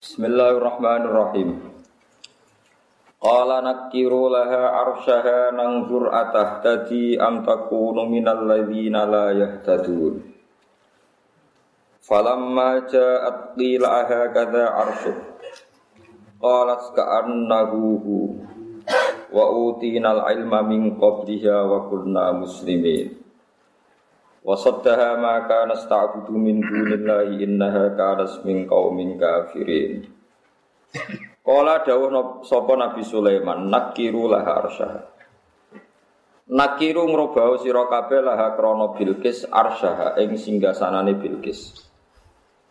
Bismillahirrahmanirrahim. Qala nakiru laha arsyaha nangzur atah tadi am takunu minal ladzina la yahtadun. Falamma ja'at qilaha kadza arsyuk. Qalat ka'annahu wa utinal ilma min qabliha wa kunna muslimin. Wasaddaha ma kana sta'budu min dunillahi innaha kanas min qaumin kafirin. Kala dawuh sapa Nabi Sulaiman nakiru laha arsyaha. Nakiru ngrobau sira kabeh laha krana Bilqis arsyaha ing singgasanane Bilqis.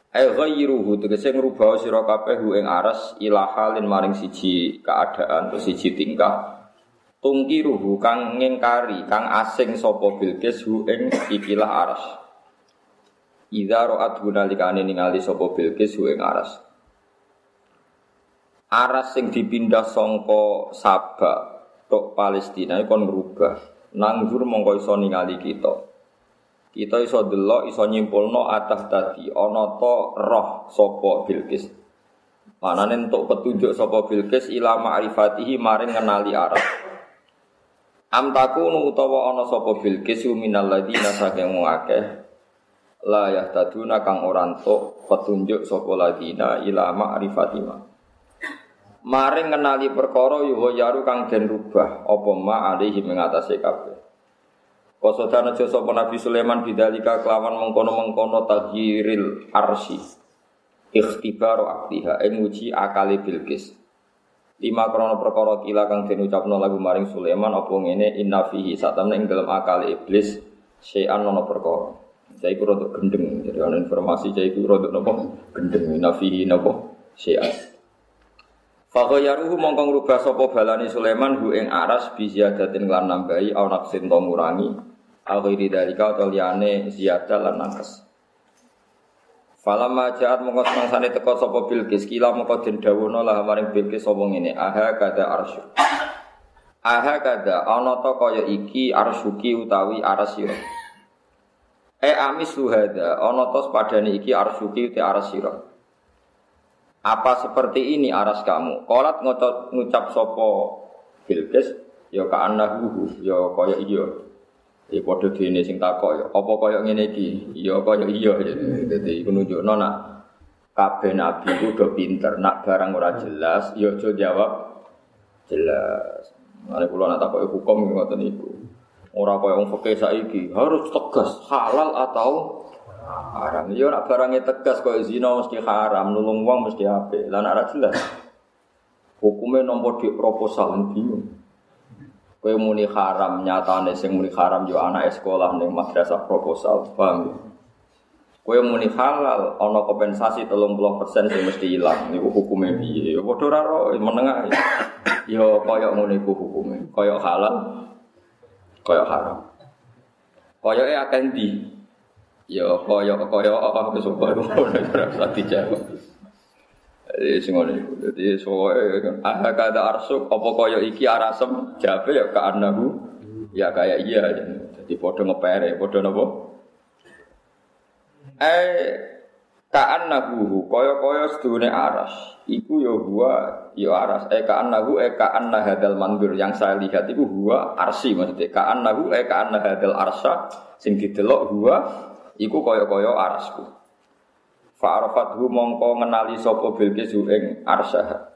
Ai ghayruhu tegese ngrubah sira kabeh ing aras ilahalin maring siji keadaan siji tingkah tungkiruhu kang ngingkari kang asing sapa Bilqis hu ing ikilah aras. Idza ra'at gunalikane ningali sapa Bilqis hu ing aras. Aras sing dipindah sangka Sabak tok Palestina kon ngrubah. Nanggur mongko iso ningali kita. Kita iso delok iso nyimpulno atah tadi ana to roh sapa Bilqis Manane entuk petunjuk sapa Bilqis ila ma'rifatihi maring ngenali aras Am takunu utawa ana sapa Bilqis minal ladina saking akeh la yahtaduna kang ora entuk petunjuk sapa ladina ila ma'rifatima. Maring ngenali perkara yuwa yaru kang den rubah apa ma alihi mengatasi kabeh. Kosodan aja sapa Nabi Sulaiman bidalika kelawan mengkono-mengkono tahyiril arsi. Ikhtibaru aktiha ing uji akali Bilqis. Lima krono perkara kila kang den ucapno lagu maring Sulaiman apa ngene? Inna fihi satamne ing dalam akal iblis syai'an ono perkara. Saya iku rodok gendeng jadi ana informasi saya iku rodok napa gendeng. Inna fihi napa syai'an. Fakoyaruhu mongko ngrubah sapa balani Sulaiman hu ing aras bi ziyadatin lan nambahi au naksin to ngurangi. Au ghairi dalika utawa liyane ziyada lan nakes Falam majaat mongko semangsane teko sapa Bilqis kila mongko den dawuhna lah maring Bilqis sapa ngene aha kada arsy. Aha kada ana ta kaya iki arsyuki utawi arsira. E amis luhada ana ta padane iki arsyuki uti arsira. Apa seperti ini aras kamu? Kolat ngucap sapa Bilqis ya ka annahu ya kaya iya. Ya padha dene sing takok ya, apa kaya ngene iki? Ya kaya iya. Dadi iku nunjukno nak kabeh nabi ku udah pinter, nak barang ora jelas ya aja jawab jelas. Mane kula nak takoki hukum ngoten niku. Ora kaya wong fikih saiki, harus tegas halal atau haram. Ya nak barangnya tegas kaya zina mesti haram, nulung wong mesti apik. Lah nak ora jelas. Hukumnya nomor di proposal bingung. Kowe muni haram nyatane sing muni haram yo anak sekolah ning madrasah proposal, paham ya? Kowe muni halal ana kompensasi 30% sing mesti ilang niku hukume piye? Ya padha ora ro menengah. Ya kaya ngono iku hukume. Kaya halal kaya haram. Kaya e akeh ndi? Ya kaya kaya apa wis ora ora dijawab. Jadi sing ngono iku. Dadi soe kan ah kada arsuk apa kaya iki arasem jabe ya ka anahu ya kaya iya. Jadi padha ngepere, padha napa? Eh ka anahu kaya-kaya sedune aras. Iku ya huwa ya aras. Eh ka anahu eh ka anna hadal mandur yang saya lihat itu huwa arsi maksudnya. Ka anahu eh ka anna hadal arsa sing didelok huwa iku kaya-kaya arasku. Fa'arafathu mongko ngenali sapa Bilqis ing arsah.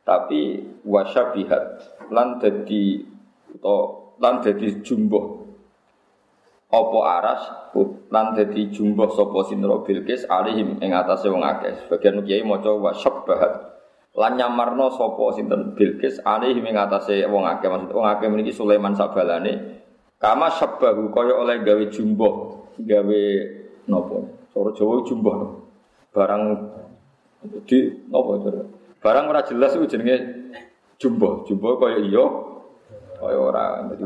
Tapi wasyabihat lan dadi utawa lan dadi jumbo apa aras lan jumbo sapa sinra Bilqis alihim ing atase wong akeh. Sebagian kiai maca wasyabahat lan nyamarno sapa sinten Bilqis alihim ing atase wong akeh. Maksud wong akeh mriki Sulaiman sabalane kama sabbahu kaya oleh gawe jumbo gawe napa Cara Jawa jumbo. Barang di apa itu? Barang ora jelas itu jenenge jumbo. Jumbo kaya iya kaya ora. Dadi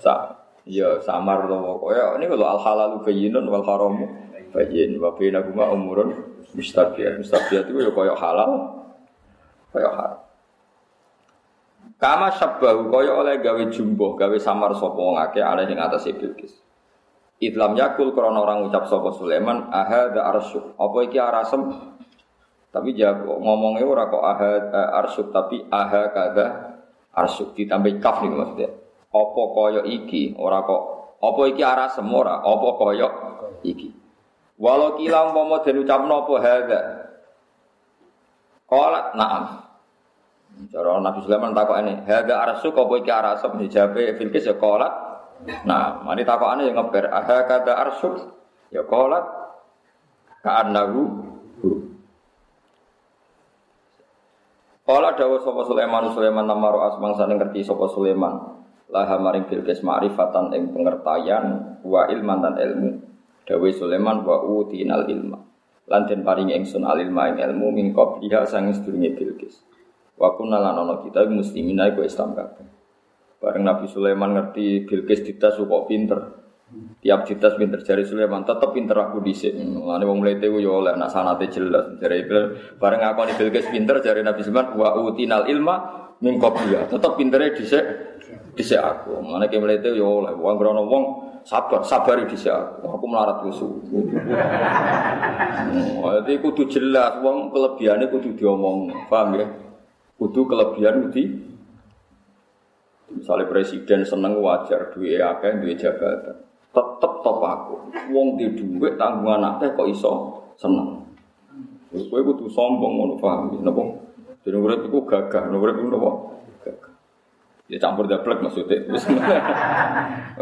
sa iya samar to kaya ini kalau al halalu bayyinun wal haramu bayyin wa bainahuma umurun mustabiat. Mustabiat itu ya kaya halal kaya haram. Kama sabbahu kaya oleh gawe jumbo, gawe samar sapa wong akeh ana ing atase Bilqis. Idlam yakul krana orang ucap sapa Sulaiman ahadza arsyuk. Apa iki arasem? Tapi jawab ngomongnya ora kok aha eh, arsuk tapi aha kada arsuk ditambah kaf nih maksudnya. Apa koyo iki ora kok apa iki arah semua apa koyo iki. Walau kilang umpama den ucapno apa hadza. Qalat na'am. Cara Nabi Sulaiman takok ini, hadza arsuk apa iki arasem dijabe Bilqis ya qalat. Nah, mari takokane yang ngeber, aha kata arsuk ya qalat ka'annahu Kala dawa sapa Sulaiman Sulaiman namaro asmang saning ngerti sapa Sulaiman. Laha maring bilkis ma'rifatan ing pengertian wa ilman dan ilmu. Dawe Sulaiman wa utinal ilma. Lan den paring ingsun al ilma ing ilmu min qabliha sang sedurunge bilkis. Wa kunna ana kita muslimin iku Islam kabeh. Bareng Nabi Sulaiman ngerti Bilqis ditas kok pinter. Tiap ditas pinter jari Sulaiman tetep pinter aku dhisik. Mulane wong mlete ku yo oleh nak sanate jelas. Jari bareng aku ni Bilqis pinter jari Nabi Sulaiman wa utinal ilma min qabliha. Tetep pintere dhisik dhisik aku. Mulane ki mlete yo oleh wong krono wong sabar, sabar dhisik aku. Aku melarat kusu. Jadi kudu jelas wong kelebihane kudu diomong. Paham ya? Kudu kelebihan kudu Misalnya presiden seneng wajar duwe akeh duwe jabatan. Tetep top aku. Wong di tanggungan akeh kok iso seneng. Kowe kudu sombong ngono paham napa? Jadi urip iku gagah, urip iku napa? Ya campur daplek maksudnya.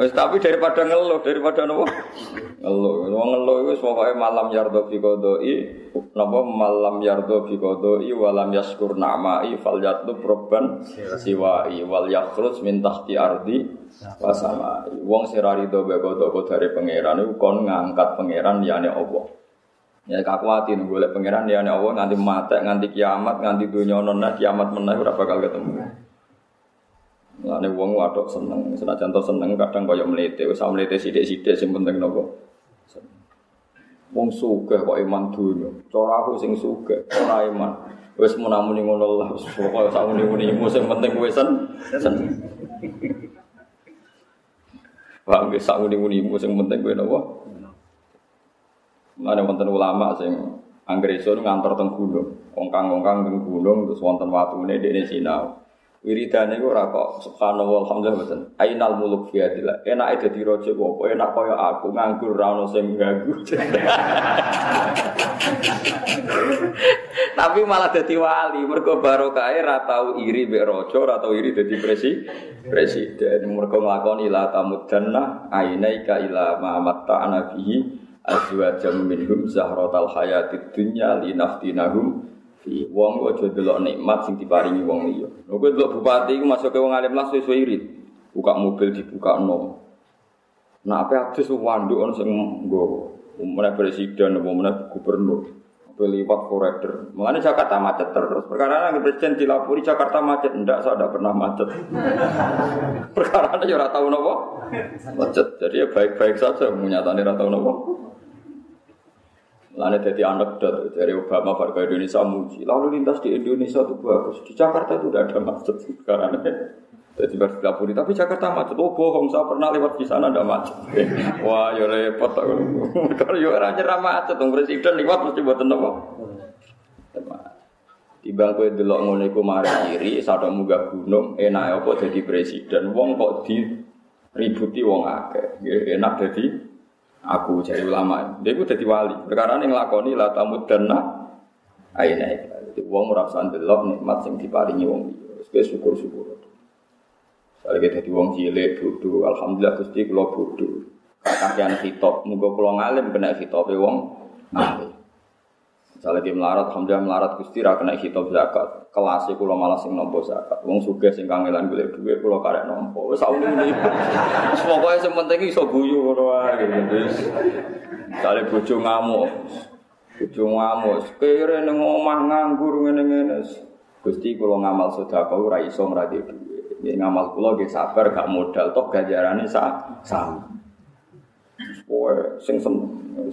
Wis tapi daripada ngeluh, daripada napa? Ngeluh. Wong ngeluh iku pokoke malam yardo fi qodoi, napa malam yardo fi qodoi walam yaskur na'mai fal yatlu proban siwai wal yakhruj min tahti ardi wa samai. Wong sing ra rido be dari pangeran iku kon ngangkat pangeran liyane Allah. Ya kakuati nunggu oleh pangeran liyane Allah nganti mate, nganti kiamat, nganti dunia nona kiamat meneh ora bakal ketemu. Lane wong wadok seneng, senajan to seneng kadang kaya mlete, wis mlete sithik-sithik sing penting nopo. Wong sugih kok iman dunya. Cara aku sing sugih, ora iman. Wis menamuni ngono lah, pokoke sak muni-munimu sing penting kowe sen. Wah, wis sak muni-munimu sing penting kowe napa? Ada wonten ulama sing anggere iso ngantor teng gunung, ongkang-ongkang teng gunung terus wonten watune dekne sinau. Wiridane iku ora kok subhanallah alhamdulillah mboten. Ainal muluk fi adillah. Enake dadi raja kok apa enak kaya aku nganggur ra ono sing ganggu. Tapi malah dadi wali mergo barokahe ra tau iri mbek raja, ora tau iri dadi presi presiden. Mergo nglakoni la tamudanna ainaika ila ma matta'ana bihi azwajam minhum zahratal hayatid dunya linaftinahum Fi wong aja delok nikmat sing diparingi wong liya. Lha delok bupati iku masuk ke wong alim lah suwe irit. Buka mobil dibuka no. Nah, apa adus wanduk ono sing nggo. Umumnya presiden, umumnya gubernur. Apa liwat koridor. Mengenai Jakarta macet terus. Perkara yang presiden dilapori Jakarta macet. Enggak, saya tidak pernah macet. Perkara ya ora tahu nopo. Macet. Jadi ya baik-baik saja menyatakan ora tahu nopo. Lalu jadi anekdot dari Obama warga Indonesia muji. Lalu lintas di Indonesia itu bagus. Di Jakarta itu tidak ada macet sekarang. Jadi berpilapuri, tapi Jakarta macet. Oh bohong, saya pernah lewat di sana ada macet. Wah, ya repot. Kalau ya orang macet, presiden lewat mesti buat apa? Tiba kowe delok ngono iku mari iri, sadok munggah gunung, enak apa jadi presiden. Wong kok di ributi wong akeh. Enak jadi Aku jadi ulama, dia itu jadi wali. Perkara yang ngelakoni lah tamu dana, aina Jadi uang merasa delok nikmat yang diparingi uang itu. syukur syukur. Saya kita jadi uang cilik bodoh, alhamdulillah gusti kalau bodoh. Kakian hitop, muga kalau ngalim kena hitop uang ngalim. Misalnya dia melarat, alhamdulillah melarat gusti ra kena hitop zakat. Kelasnya kalau malah sing nompo zakat. Wong suge sing kangelan golek duit kalau karek nompo. Wes sauni ini. Pokoke sing penting iso guyu ngono wae. Misalnya bojo ngamuk. Bojo ngamuk, kere ning omah nganggur ngene-ngene. Gusti kula ngamal sedekah ora iso ngradi duit. Nggih ngamal kula nggih sabar gak modal tok ganjarane sak sama. Pokoke sing seneng.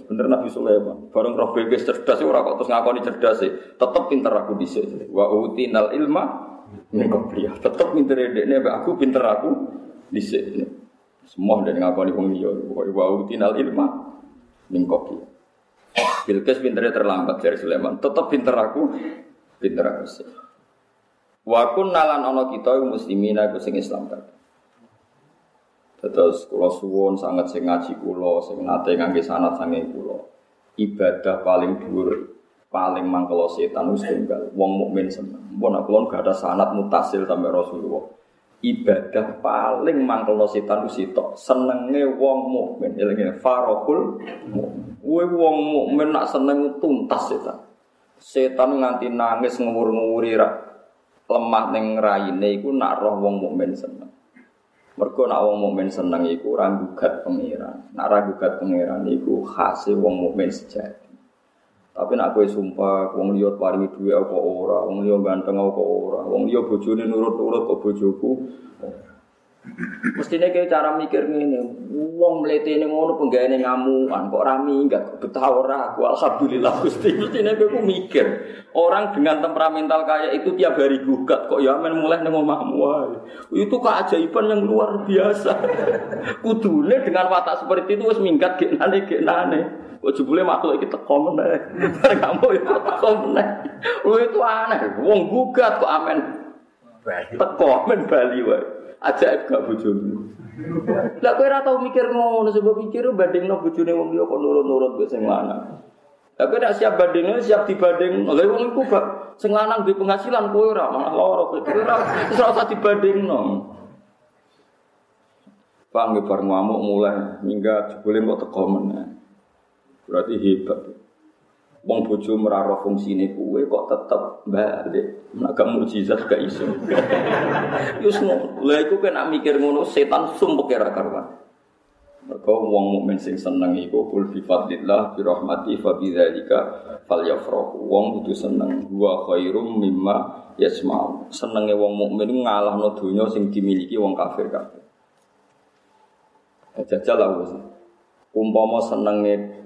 Bener Nabi Sulaiman. Bareng roh bebas cerdas ora kok terus ngakoni cerdas sih. Tetep pinter aku dhisik. Wa utinal ilma min qabliyah. Tetep pinter dekne aku pinter aku dhisik. Semua dari ngakoni wong liya. Wa utinal ilma min qabliyah. Bilqis pinternya terlambat dari Sulaiman. Tetap pinter aku, pinter aku sih. Wakun nalan ono kita muslimin aku sing Islam kan. Terus kula suwun sangat sing ngaji kula sing nate ngangge sanat sange kula. Ibadah paling dhuwur paling mangkelo setan wis tunggal. Wong mukmin seneng. Mun kula gak ada sanat mutasil sampai Rasulullah. Ibadah paling mangkelo setan wis sitok. Senenge wong mukmin. Elinge farahul mukmin. wong mukmin nak seneng tuntas setan. Setan nganti nangis ngewur-ngewuri lemah ning raine iku nak roh wong mukmin seneng. Mergo nak wong mukmin seneng iku ora gugat pangeran. Nak ora gugat pangeran iku khase wong mukmin sejati. Tapi nak kowe sumpah wong liya paringi dhuwit apa ora, wong liya ganteng apa ora, wong liya bojone nurut-nurut kok bojoku. Mestinya kayak cara mikir ngene, wong mlete ini ngono penggaweane ngamuan kok rami enggak betah ora aku alhamdulillah Gusti. Mestinya kayak mikir, orang dengan temperamental kayak itu tiap hari gugat kok ya men mulai nang omahmu Itu keajaiban yang luar biasa. Kudune dengan watak seperti itu wis minggat genane genane. Kok jebule makhluk iki teko meneh. Kamu ya teko meneh. itu aneh, wong gugat kok amen. Teko men Bali wae ajaib gak bojomu. Lah kowe ora tau mikir ngono sebab pikir bandingno bojone wong liya kok nurut-nurut mbek sing lanang. Lah kowe siap bandingno siap dibanding. Lha wong iku gak sing lanang duwe penghasilan kowe ora malah lara kowe ora wis ora usah dibandingno. Pang bar ngamuk mulai minggat jebule kok teko meneh. Berarti hebat. Wong bojo meraro fungsine kuwe kok tetep balik. Nek gak mukjizat gak iso. Yus ngono. Lah iku kena mikir ngono setan sumpek ora karuan. Mergo wong mukmin sing seneng iku kul bi fadlillah bi rahmati fa bi dzalika falyafrahu. Wong kudu seneng wa khairum mimma yasma'u. Senenge wong mukmin ngalahno donya sing dimiliki wong kafir kabeh. Jajal lah Umpama senenge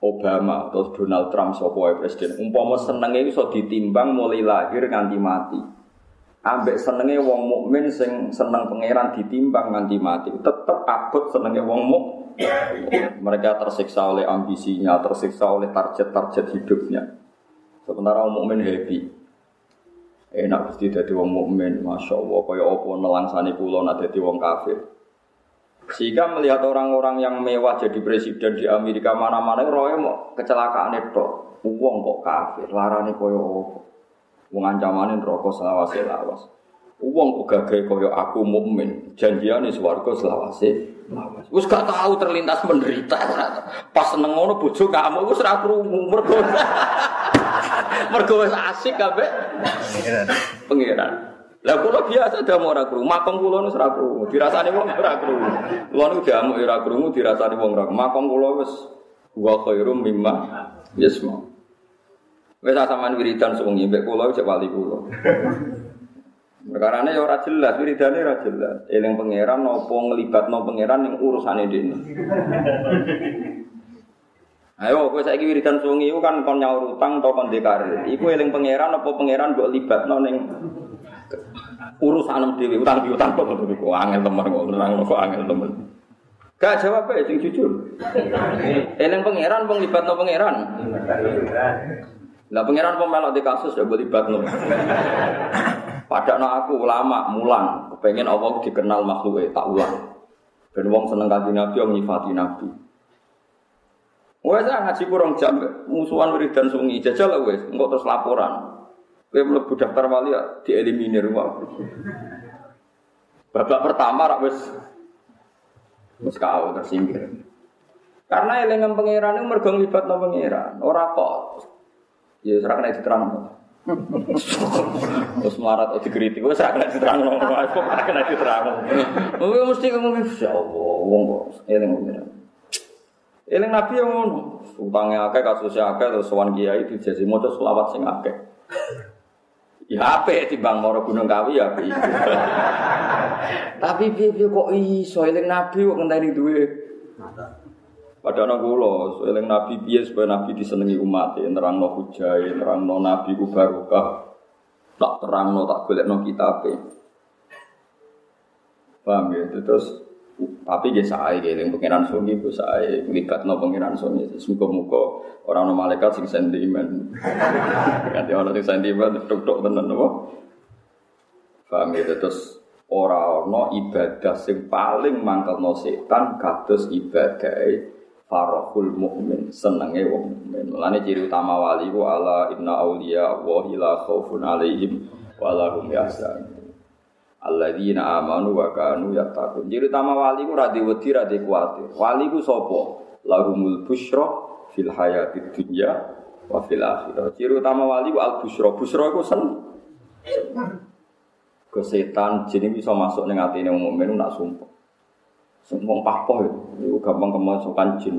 Obama atau Donald Trump sapa presiden. Umpama senenge iso ditimbang mulai lahir nganti mati. Ambek senenge wong mukmin sing seneng pangeran ditimbang nganti mati tetep abot senenge wong muk. Mereka tersiksa oleh ambisinya tersiksa oleh target-target hidupnya. Sementara wong mukmin happy. Enak mesti dadi wong mukmin masya Allah. Kaya apa nelangsani kula nak dadi wong kafir sehingga melihat orang-orang yang mewah jadi presiden di Amerika mana-mana roy mau kecelakaan itu, uang kok kafir, larane koyo apa? Wong ancamane rokok selawase lawas. Uang kok gagah koyo aku mukmin, janjiane swarga selawase lawas. Wis gak tahu terlintas menderita. Pas seneng ngono bojo kamu wis ora krungu mergo. mergo wis asik kabeh. Pengiran. Pengiran. Lah kula biasa damu ora krungu, makom kula wis ora krungu, dirasani wong ora krungu. Kula niku damu ora krungu, dirasani wong ora. Makom kula wis wa khairum mimma yasma. Wis sampean wiridan sewengi mbek kula cek wali kula. Perkarane ya ora jelas, wiridane ora jelas. Eling pangeran napa nglibatno pangeran ning urusane dene. Ayo kowe saiki wiridan sewengi iku kan kon nyaur utang utawa kon dekare. Iku eling pangeran apa pangeran mbok libatno ning urusan dhewe utang piutang kok ngono kok angel temen kok nerang kok angel temen. Gak jawab ae sing jujur. Eling pangeran wong libatno pangeran. Lah pangeran kok melok di kasus ya boleh libatno. Padahal aku ulama mulang, kepengen Allah dikenal makhluk tak ulang. Ben wong seneng kanjeng Nabi yang nyifati Nabi. Wes ngaji kurang jam musuhan wiridan sungi jajal wes, engko terus laporan. Kowe mlebu daftar wali ya dieliminir wae. Babak pertama rak wis wis kau tersingkir. Karena elengan pangeran itu mergo nglibatno pangeran, ora kok. Ya ora kena diterang. Terus marat atau dikritik, wes ora kena diterang, kok ora kena diterang. Kowe mesti ngomong ya Allah, wong kok eling pangeran. Eling nabi yang ngono, utangnya akeh kasusnya akeh terus sowan kiai dijasi maca selawat sing akeh. Ya di bang moro Gunung Kawi ya apik. Tapi piye kok iso eling Nabi kok ngenteni duwe. Padahal nang kula, eling Nabi piye supaya Nabi disenengi umat, nerangno hujah, nerangno Nabi ku barokah. Tak terangno tak golekno kitabe. Paham ya? Terus Tapi dia saya yang pengiran sungi, bu saya libat no pengiran sungi. Semoga muka orang no malaikat sing sentimen. Ganti orang sing sentimen, tuk tuk tenan apa? Paham gitu terus orang no ibadah sing paling mangkal no setan kados ibadah farahul mukmin senenge wong mukmin. Mulane ciri utama wali ku ala inna auliya wa la khaufun alaihim wa lahum yahzanun alladzina amanu wa kanu yattaqun. Jadi utama wali ku ra wedi ra kuwatir. Wali ku sapa? Lahumul busyra fil hayatid dunya wa fil akhirah. Ciri utama wali ku al busyra. Busyra ku sen. Ke setan bisa masuk ning atine wong mukmin nak sumpah. Sumpah papoh itu gampang kemasukan jin.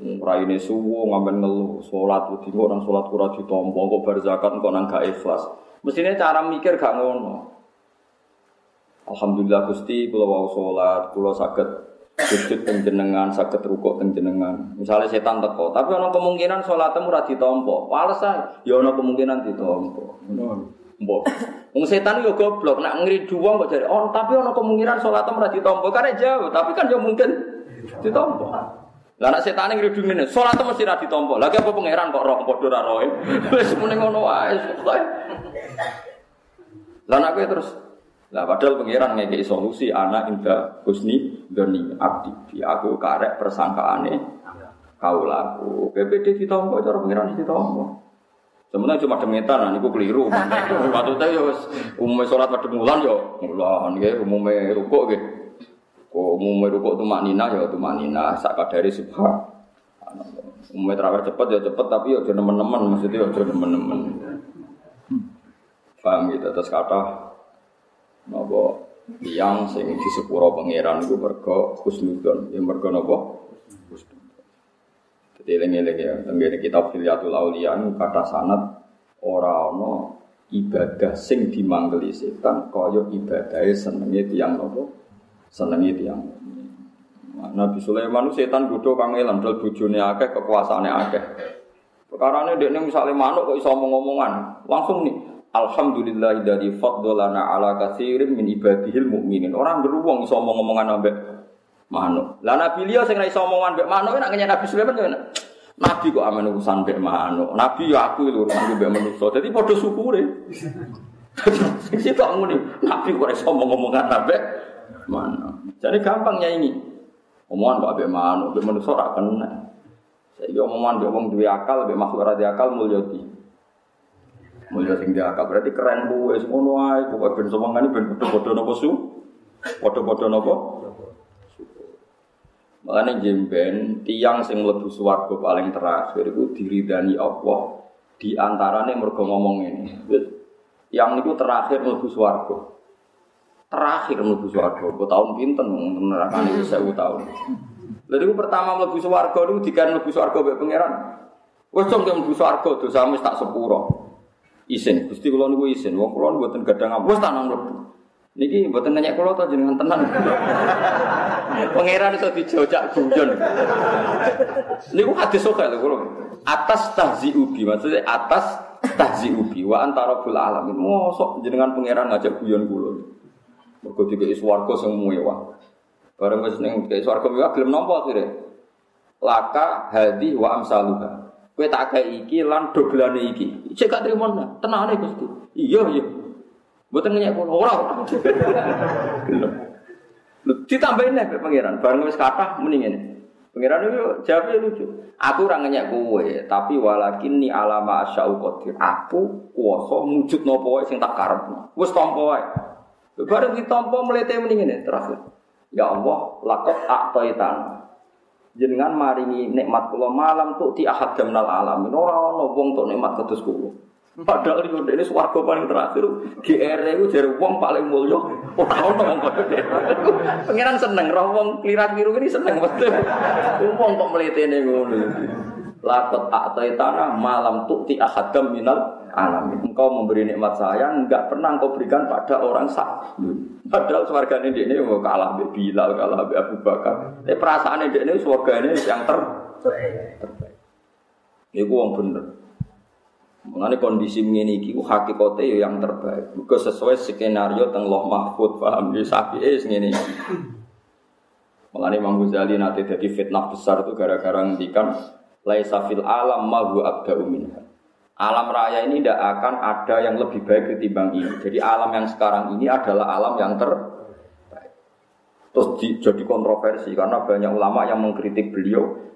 Raine suwo ngamben ngelu salat wedi orang salat ora ditampa kok bar zakat kok nang gak. Mestinya cara mikir gak ngono. Alhamdulillah Gusti kula wau salat, kula saged sujud teng jenengan, saged rukuk teng jenengan. Misalnya setan teko, tapi ana kemungkinan salatmu ora ditampa. Wales ae, ya ana kemungkinan ditampa. Mbok. Wong setan yo goblok, nak ngridu wong kok jare, "Oh, tapi ana kemungkinan salatmu ora ditampa." Karena jauh, tapi kan yo mungkin ditampa. Lah setan ngridu ngene, salatmu mesti ra ditampa. Lagi apa pangeran kok roh padha ra roe. Wis muni ngono wae. Lah nek terus lah padahal pangeran ngekei solusi anak indah husni doni abdi. Di aku karek persangkaane kau laku PPD ditompo cara pangeran ditompo sebenarnya cuma demetan niku keliru. Maksudnya ya umumnya sholat pada bulan ya mulan ya umumnya rukuk ya kok umumnya rukuk tuh maknina ya tuh maknina sak kadari subhan. Umumnya terawih cepet ya cepet tapi ya jangan teman-teman maksudnya ya jangan teman-teman paham gitu terus kata napa tiang sing di sepuro pangeran iku mergo husnudzon ya mergo napa Jadi eling-eling ya, tenggene kitab Hilyatul Auliya kata sanat ora ana ibadah sing dimanggeli setan kaya ibadahe senenge tiang napa? Senenge tiang. Nabi Sulaiman itu setan kang elam dal bojone akeh kekuasaane akeh. Perkarane dekne misale manuk kok iso omong-omongan, langsung nih Alhamdulillah dari fadlana ala katsirin min ibadihil mukminin. Orang beruang iso omong-omongan ambek manuk. Lah Nabi liya sing ra iso omongan ambek Nabi Sulaiman. Nabi kok amen urusan mbek manuk. Nabi ya aku lho urusan mbek manusa. Dadi padha syukure. Sing sitok ngene. Nabi kok iso omong-omongan ambek manuk. Jadi gampang nyanyi. Omongan kok ambek manuk, ambek manusa ora kena. Saiki omongan mbek wong duwe akal, mbek makhluk ora akal mulya Mulia sing diakal berarti keren kowe wis ngono ae pokoke ben semangane ben padha-padha napa su? Padha-padha napa? Makanya jemben tiang sing mlebu swarga paling terakhir itu diridani Allah di antarane mergo ngomong ini. Yang niku terakhir mlebu swarga. Terakhir mlebu swarga, kok tahun pinten nerakane wis 1000 tahun. Lha pertama mlebu swarga niku dikan mlebu swarga mbek pangeran. Wes cong mlebu swarga dosamu tak sepuro isin. Gusti kula niku isin. Wong kula mboten gadang apa tanang mlebu. Niki mboten nanya kula to jenengan tenan. Pangeran iso dijojak guyon. Niku hadis sok lho kula. Atas tahzi ubi maksudnya atas tahzi ubi wa antara bil alamin. Mosok jenengan pangeran ngajak guyon kula. Mergo dikeki swarga sing mewah. Bareng wis ning swarga mewah gelem nampa akhire. Laka hadi wa amsaluha. Kowe tak kayak iki lan dogelane iki. Cek gak trimo tenane Gusti. Iya iya. Mboten ngenyek kula ora. Ditambahin nek pangeran, bareng wis kathah muni ngene. Pangeran itu jawabnya lucu. Aku ora ngenyek kowe, tapi walakin ni alama asyau qadir. Aku kuwasa mujud wae sing tak karepno. Wis tampa wae. Bareng ditampa mlete muni ngene terakhir. Ya Allah, lakot a'taitan jenengan maringi nikmat kula malam tuh di ahad jamnal alamin ora ono wong tok nikmat kados kula. Padahal yo dene swarga paling terakhir. GR itu jare wong paling mulya. Ora ono wong kok pengiran seneng roh wong biru ini seneng wong kok mletene ngono lakot atai tanah malam tuh di ahadam minal alamin. Engkau memberi nikmat saya, enggak pernah engkau berikan pada orang sak. Padahal swarga ini ini mau kalah be Bilal, kalah be Abu Bakar. Tapi perasaan ini ini swarga ini yang ter terbaik. Ini uang bener. Mengenai kondisi ini iki hakikate ya yang terbaik. Muga sesuai skenario teng Loh Mahfud paham ya sapi es iki. Mengenai Imam Ghazali nanti jadi fitnah besar itu gara-gara ngendikan laisa alam ma huwa. Alam raya ini tidak akan ada yang lebih baik ketimbang ini. Jadi alam yang sekarang ini adalah alam yang terbaik. Terus di, jadi kontroversi karena banyak ulama yang mengkritik beliau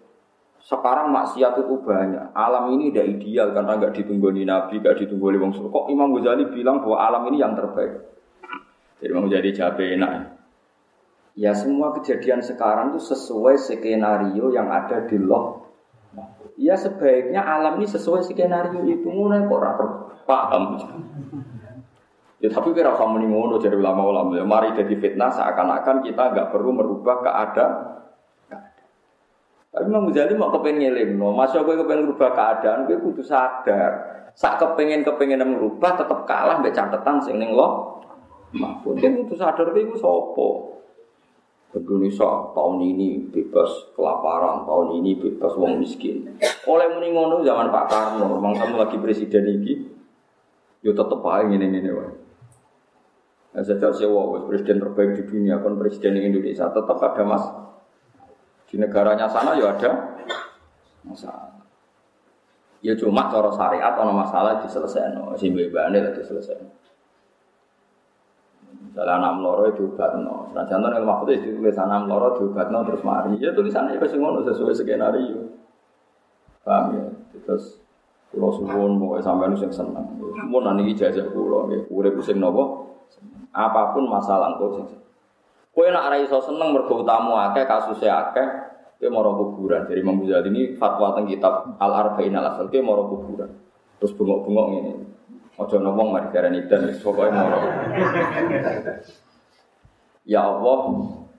sekarang maksiat itu banyak. Alam ini tidak ideal karena nggak ditunggu di Nabi, nggak ditunggu oleh Wong Kok Imam Ghazali bilang bahwa alam ini yang terbaik? Jadi Imam Ghazali jawab enak. Ya semua kejadian sekarang itu sesuai skenario yang ada di loh. Ya sebaiknya alam ini sesuai skenario itu. Mulai kok rapor paham. Ya tapi kira kamu ini ngono jadi ulama-ulama. Ya, mari jadi fitnah seakan-akan kita nggak perlu merubah keadaan tapi Imam Ghazali mau kepengen ngelim, no. Masya gue kepengen merubah keadaan, gue kudu sadar. Saat kepengen kepengen merubah, tetap kalah mbak catatan sing neng lo. Mahfud dia kudu sadar gue gue sopo. Indonesia tahun ini bebas kelaparan, tahun ini bebas wong miskin. Oleh muni ngono zaman Pak Karno, memang kamu lagi presiden ini, yo tetep aja ini ini wae. Nah, sejak sewa presiden terbaik di dunia, kan presiden Indonesia tetap ada mas di negaranya sana ya ada masalah. Ya cuma cara syariat ono masalah diselesaikan, bebane lah diselesaikan. Misalnya anak meloro itu no. Nah, contoh yang maksudnya itu tulis anak meloro no terus mari. Ya tulisannya itu ngono sesuai skenario. Paham ya? Terus Kulo suwun mau sampai nuseng seneng. Mau nanti ijazah kulo, udah pusing nopo. Apa pun masalah engkau sing Kowe nak ora iso seneng mergo utamu akeh kasuse akeh, kowe moro kuburan. Jadi Imam ini fatwa teng kitab Al Arba'in Al Asal kowe moro kuburan. Terus bengok-bengok ngene. Aja ngomong mari darani dan pokoke moro. Ya Allah,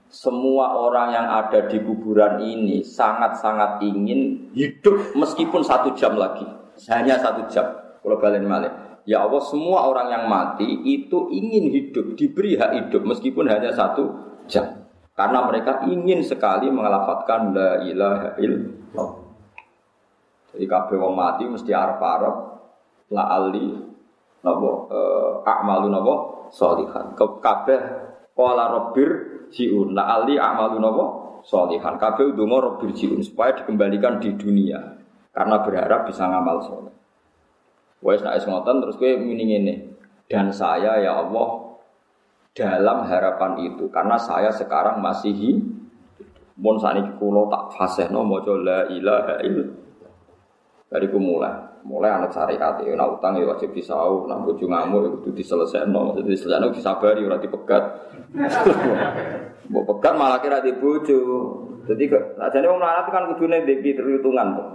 semua orang yang ada di kuburan ini sangat-sangat ingin hidup meskipun satu jam lagi. Hanya satu jam. Kalau balen malik. Ya Allah semua orang yang mati itu ingin hidup, diberi hak hidup meskipun hanya satu jam. Karena mereka ingin sekali mengelafatkan la ilaha illallah. Jadi kabeh wong mati mesti arep-arep la ali napa eh, a'malu napa sholihan. Kabeh qala rabbir jiun la ali a'malu napa sholihan. Kabeh donga rabbir jiun supaya dikembalikan di dunia karena berharap bisa ngamal soleh. Wes nak ngoten terus kowe muni ngene. Dan saya ya Allah dalam harapan itu karena saya sekarang masih hidup. Mun sakniki kula tak fasihno maca la ilaha illallah. Dari ku mulai, anak syariat ya, nak utang ya wajib disau, nak bojo ngamuk ya kudu diselesaikan, jadi diselesaikan disabari ora dipegat. Mbok pegat malah kira di bojo. Jadi ajane wong melarat kan kudune ndek perhitungan tuh.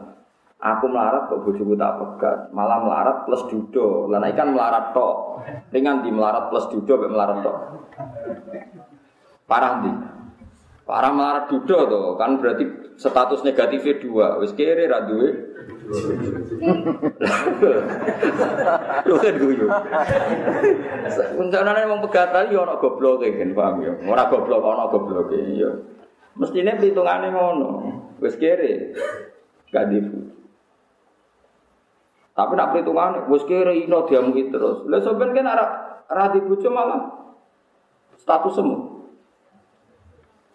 Aku melarat kok bojoku tak pegat, malah melarat plus judo. Lah ikan melarat tok. Ringan di melarat plus judo mek melarat tok. Parah di. Parah melarat judo tuh, kan berarti status negatifnya dua. Wis kere ra duwe. Lho kan guyu. Rencanane wong pegatan yo ana gobloke kan paham yo. Ora goblok ana gobloke yo. Mestine perhitungane ngono. Wis kere. Gak difu. Tapi nak perhitungan, bos kira ino dia mungkin terus. Lalu sebenarnya kan arah arah di bucu malah status semua.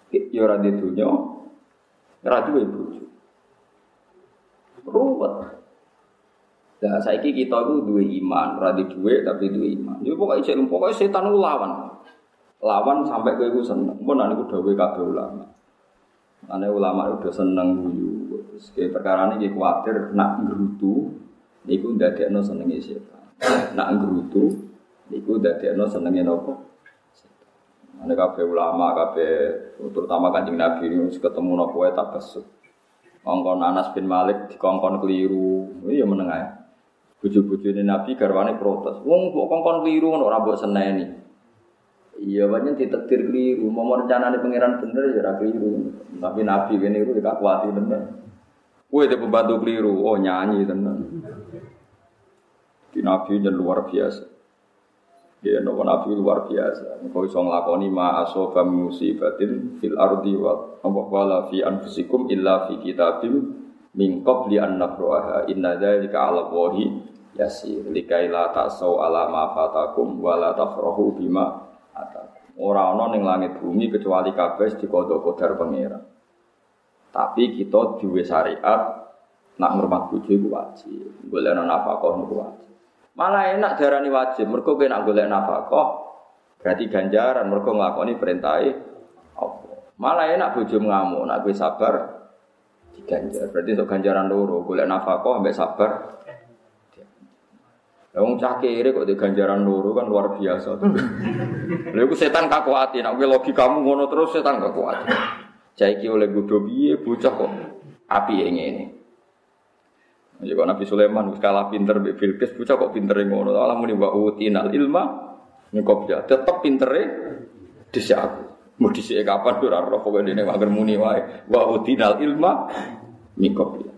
Ya arah di di bucu. Ruwet. Nah, saya kita itu dua iman, radi dua tapi dua iman. Jadi pokoknya saya pokoknya setan itu lawan, lawan sampai ke itu seneng. Pun nanti udah kabeh ulama. Ane ulama udah seneng guyu. Terus perkara ini khawatir nak gerutu, niku ndadekno senenge setan. Nak ngrutu niku ndadekno senenge napa? Ane kabeh ulama, kabeh terutama Kanjeng Nabi ini ketemu napa wae tabassum. Kongkon Anas bin Malik dikongkon keliru, iya meneng ae. Bojo-bojone Nabi garwane protes. Wong kok kongkon keliru ngono ora mbok seneni. Iya banyak ditektir keliru, mau rencananya pangeran bener ya keliru. Tapi Nabi ini itu tidak kuat bener. Kue itu pembantu keliru, oh nyanyi tenan. Di Nabi luar biasa. Ya, nopo Nabi luar biasa. Kau bisa ngelakoni ma asoba musibatin fil ardi wa wala fi anfusikum illa fi kitabim min qabli an nabraha. Inna dzalika 'ala Allahi yasir. Likaila tasau ala ma fatakum wala tafrahu bima atakum. Ora ana ning langit bumi kecuali kabeh dikodok kodar pangeran. Tapi kita duwe syariat nak ngurmat bojo iku wajib. Golek nafkah niku wajib malah enak darani wajib mergo kowe nak golek nafkah berarti ganjaran mergo nglakoni perintahe apa malah enak bojo ngamuk nak kowe sabar diganjar berarti untuk ganjaran loro golek nafkah ambek sabar Wong cah kere kok ganjaran loro kan luar biasa. Lha iku setan kakuati, nek kowe logikamu ngono terus setan kakuati. Cah iki oleh godho piye bocah kok api ngene. Ya kok Nabi Sulaiman kalah pinter mbek Bilqis, bocah kok pintere ngono. Allah muni wa utinal ilma nyekop ya. Tetep pintere dhisik aku. Mau dhisik kapan ora roh pokoke dene wae muni wae. Wa utinal ilma mikop ya.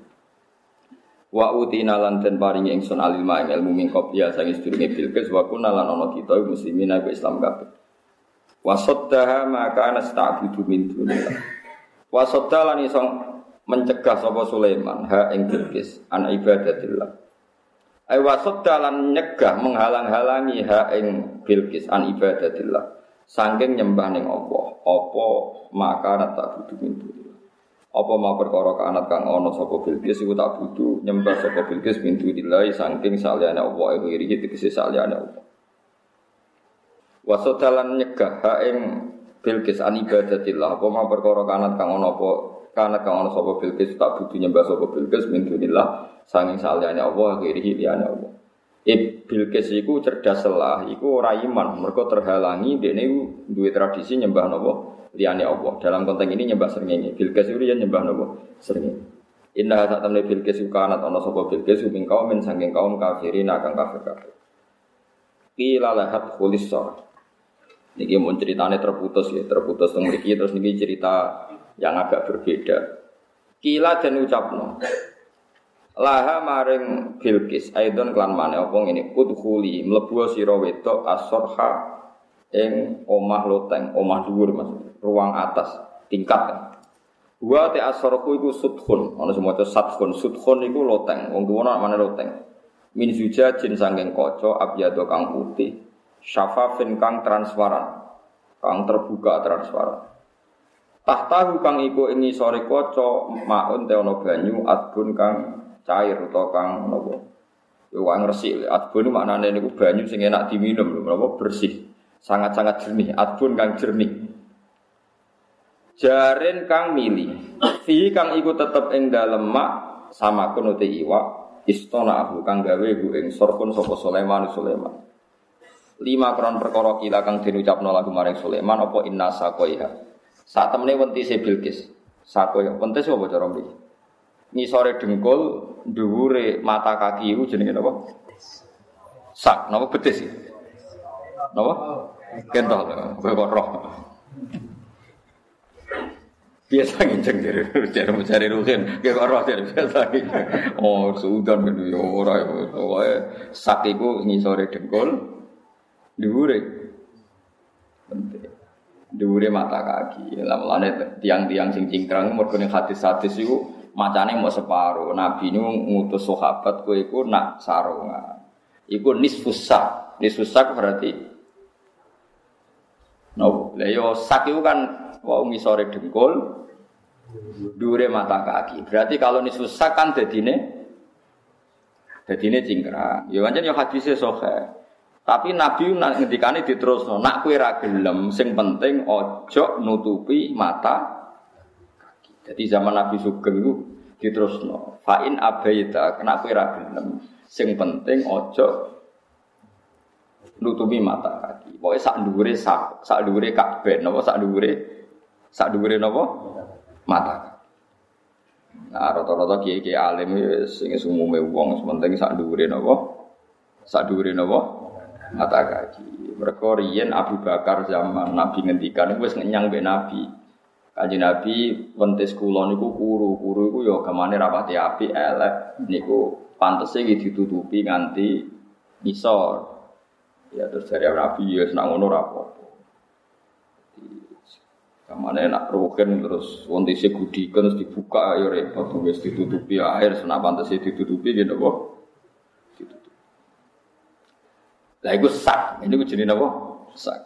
Wa utina lan den paringi ingsun alilma ing ilmu min qabya sange sedurunge Bilqis wa kunna lan ana kita muslimin aku Islam kabeh. Wa saddaha ma kana sta'budu min dunillah. Wa sadda lan iso mencegah sapa Sulaiman ha ing Bilqis an ibadatillah. Ai wa sadda lan nyegah menghalang-halangi ha ing Bilqis an ibadatillah. Sangking nyembah ning Allah, apa maka tak butuh dunillah. Apa mau perkara kanat kang ana sapa Bilqis iku tak butuh nyembah sapa Bilqis pintu dilai saking saliyane Allah iku iri tegese saliyane Allah. Wasodalan nyegah ha ing Bilqis an ibadatillah apa mau perkara kanat kang ana apa kanat kang ana sapa Bilqis tak butuh nyembah sapa Bilqis pintu dillah saking saliyane Allah iri liyane Allah. Bilqis iku cerdas lah, iku ora iman, mergo terhalangi dekne duwe tradisi nyembah napa liyane Allah. Dalam konteks ini nyembah srengenge. Bilqis ya nyembah napa? Srengenge. Indah saat temne Bilqis kanat ana sapa Bilqis ing kaum men saking kaum kafirin akan kafir kafir. Qila lahat khulissar. Niki mau ceritanya terputus ya, terputus teng mriki terus niki cerita yang agak berbeda. Kila dan ucapno. Laha maring Bilqis aidon klan maneh apa ngene udkhuli mlebu sira wedok asorha ing omah loteng, omah dhuwur maksudnya ruang atas, tingkat kan. Wa te asarku iku sudkhun, ana semoco sadkhun, sudkhun iku loteng, wong nak mana loteng. Min zujajin sangking kaca abyado kang putih, syafafin kang transparan, kang terbuka transparan. Tahtahu kang iku ing sore kaca maun te ana banyu adbun kang cair utawa kang napa. Yo wong resik, adbun maknane niku banyu sing enak diminum lho, napa bersih. Sangat-sangat jernih, adbun kang jernih. Jaren kang mili. Fi kang iku tetep ing dalem mak sama kuno te iwa istana aku kang gawe bu ing sorpun sapa Sulaiman Sulaiman. Lima kron perkara kila kang diucapno lagu maring Sulaiman apa inna sakoiha. Saat temene wentise Bilqis. Sakoya wentis apa cara mriki? Ngisore dengkul, dhuwure mata kaki iku jenenge napa? Sak, napa betis iki? Napa? Kentol, kok roh. biasa nginceng dari cara mencari ruhin kayak roh dari biasa nginceng oh sudan gitu ya ora ya pokoknya sakiku ngisore dengkul diure diure mata kaki lalu tiang-tiang sing cingkrang mergo ning hadis-hadis iku macane mau separuh nabi ini ngutus sahabat kue iku nak sarungan iku nisfus sak nisfus sak berarti no lah yo sak itu kan Wau ngisore dengkul, dure mata kaki. Berarti kalau ini susah kan dadine dadine cingkrang. Ya pancen ya hadise sahih. Tapi Nabi ngendikane diterusno, nak kowe ra gelem, sing penting ojo nutupi mata. Jadi zaman Nabi Sugeng itu diterusno. Fa in abaita, nak kowe ra gelem, sing penting ojo nutupi mata kaki. Pokoknya sak dhuwure sak sak dhuwure kabeh napa sak dhuwure Sak dhuwure napa? Mata. Nah, rata-rata kiai-kiai alim sing umume wong penting sak dhuwure napa? Sak dhuwure napa? Mata kaki. Mereka riyen Abu Bakar zaman Nabi ngendikan wis ngenyang mbek Nabi. Kanjeng Nabi wentis kula niku kuru, kuru iku ya gamane rapati api elek niku pantese iki ditutupi nganti nisor. Ya terus dari Nabi ya senang ngono ra Kamane nak rugen terus wontise gudikan terus dibuka ayo repot wis ditutupi air senapan pantes ditutupi gitu kok. Lah iku sak, ini jenenge napa? Sak.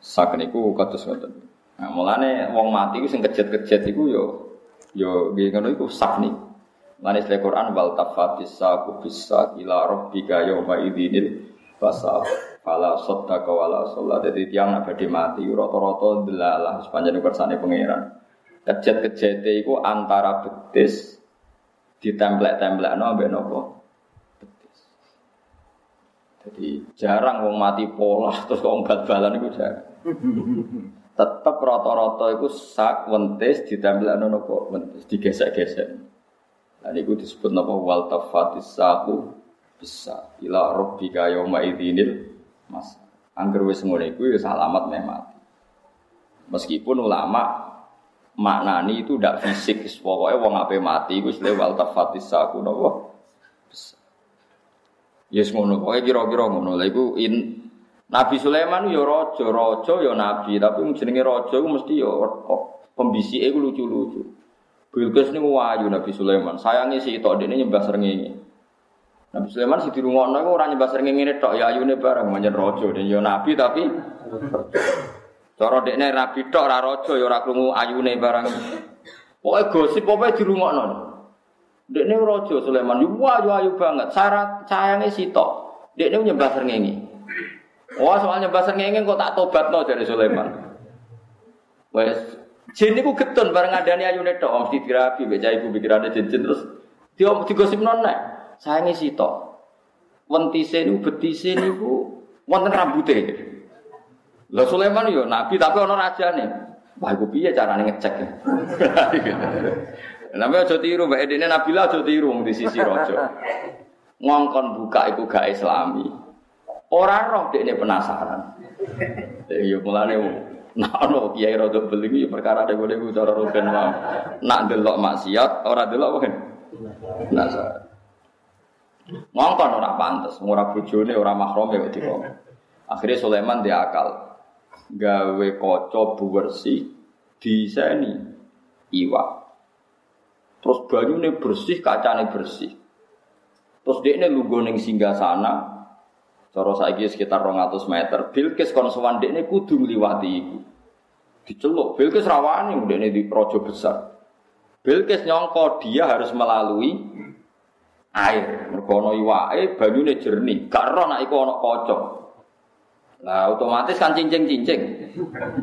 Sak niku kados ngoten. Nah, mulane wong mati ku sing kejet-kejet iku yo yo nggih ngono iku sak nih. Mulane sele Quran wal tafatis saku bisa ila rabbika yauma idinil fasal fala saddaqa wala sholat. Jadi tiang nak badhe mati rata-rata delalah sepanjang kersane pangeran. Kejet-kejete iku antara betis ditemplek-templekno ambek napa? Jadi jarang wong mati pola terus kok bal-balan iku jarang. Tetep rata-rata iku sak wentis ditemplekno napa? Wentis digesek-gesek. Nah niku disebut napa wal tafatis saku bisa ila rabbika yauma idinil mas. Angger wis ngono iku ya salamat meh mati. Meskipun ulama maknani itu tidak fisik, pokoknya wong ape mati iku wis wal tafatis saku napa bisa. Yes ngono, pokoknya kira-kira ngono. Lah iku in Nabi Sulaiman ya raja, raja ya nabi, tapi jenenge raja iku mesti ya pembisike iku lucu-lucu. Bilqis niku wayu Nabi Sulaiman. Sayangi si tok dene nyembah srengenge. Nabi Sulaiman si dirungokno iku ora nyembah srengenge tok ya ayune bareng manjen raja. Dan ya nabi tapi cara dekne rabi tok ora raja ya ora krungu ayune bareng. Pokoke gosip pokoke dirungokno. Dekne raja Sulaiman yo wayu ayu banget. Syarat sayange si tok. Dekne nyembah srengenge. Wah, soal nyembah srengenge kok tak tobatno dari Sulaiman. Wes Jin niku getun bareng ngandani ayune tok mesti dirapi mbek cah ibu pikirane jin terus dia digosipno nek sayange sitok. Wentise niku betise niku wonten rambute. Lah Sulaiman yo nabi tapi ana rajane. Wah iku piye carane ngecek. Namanya aja tiru mbak Edine Nabila aja tiru di sisi raja. Ngongkon buka iku gak islami. Orang roh dekne penasaran. Ya mulane Nah, ono kiai rada beli iki perkara ada gue cara rugen wae. Nak delok maksiat, ora delok apa Nah, ngongkon ora pantes, ora bojone, ora mahrome kok dikon. Akhirnya Sulaiman dia akal. Gawe kaca bersih diseni iwak. Terus banyune bersih, kacane bersih. Terus dia ini lugu ning singgah sana, Cara saiki sekitar 200 meter. Bilqis kon sowan dekne kudu ngliwati iku. Diceluk Bilqis rawani dekne di raja besar. Bilqis nyongko dia harus melalui air. Mergo ana iwake banyune jernih. Gak roh nek iku ana kaca. Nah, otomatis kan cincing-cincing.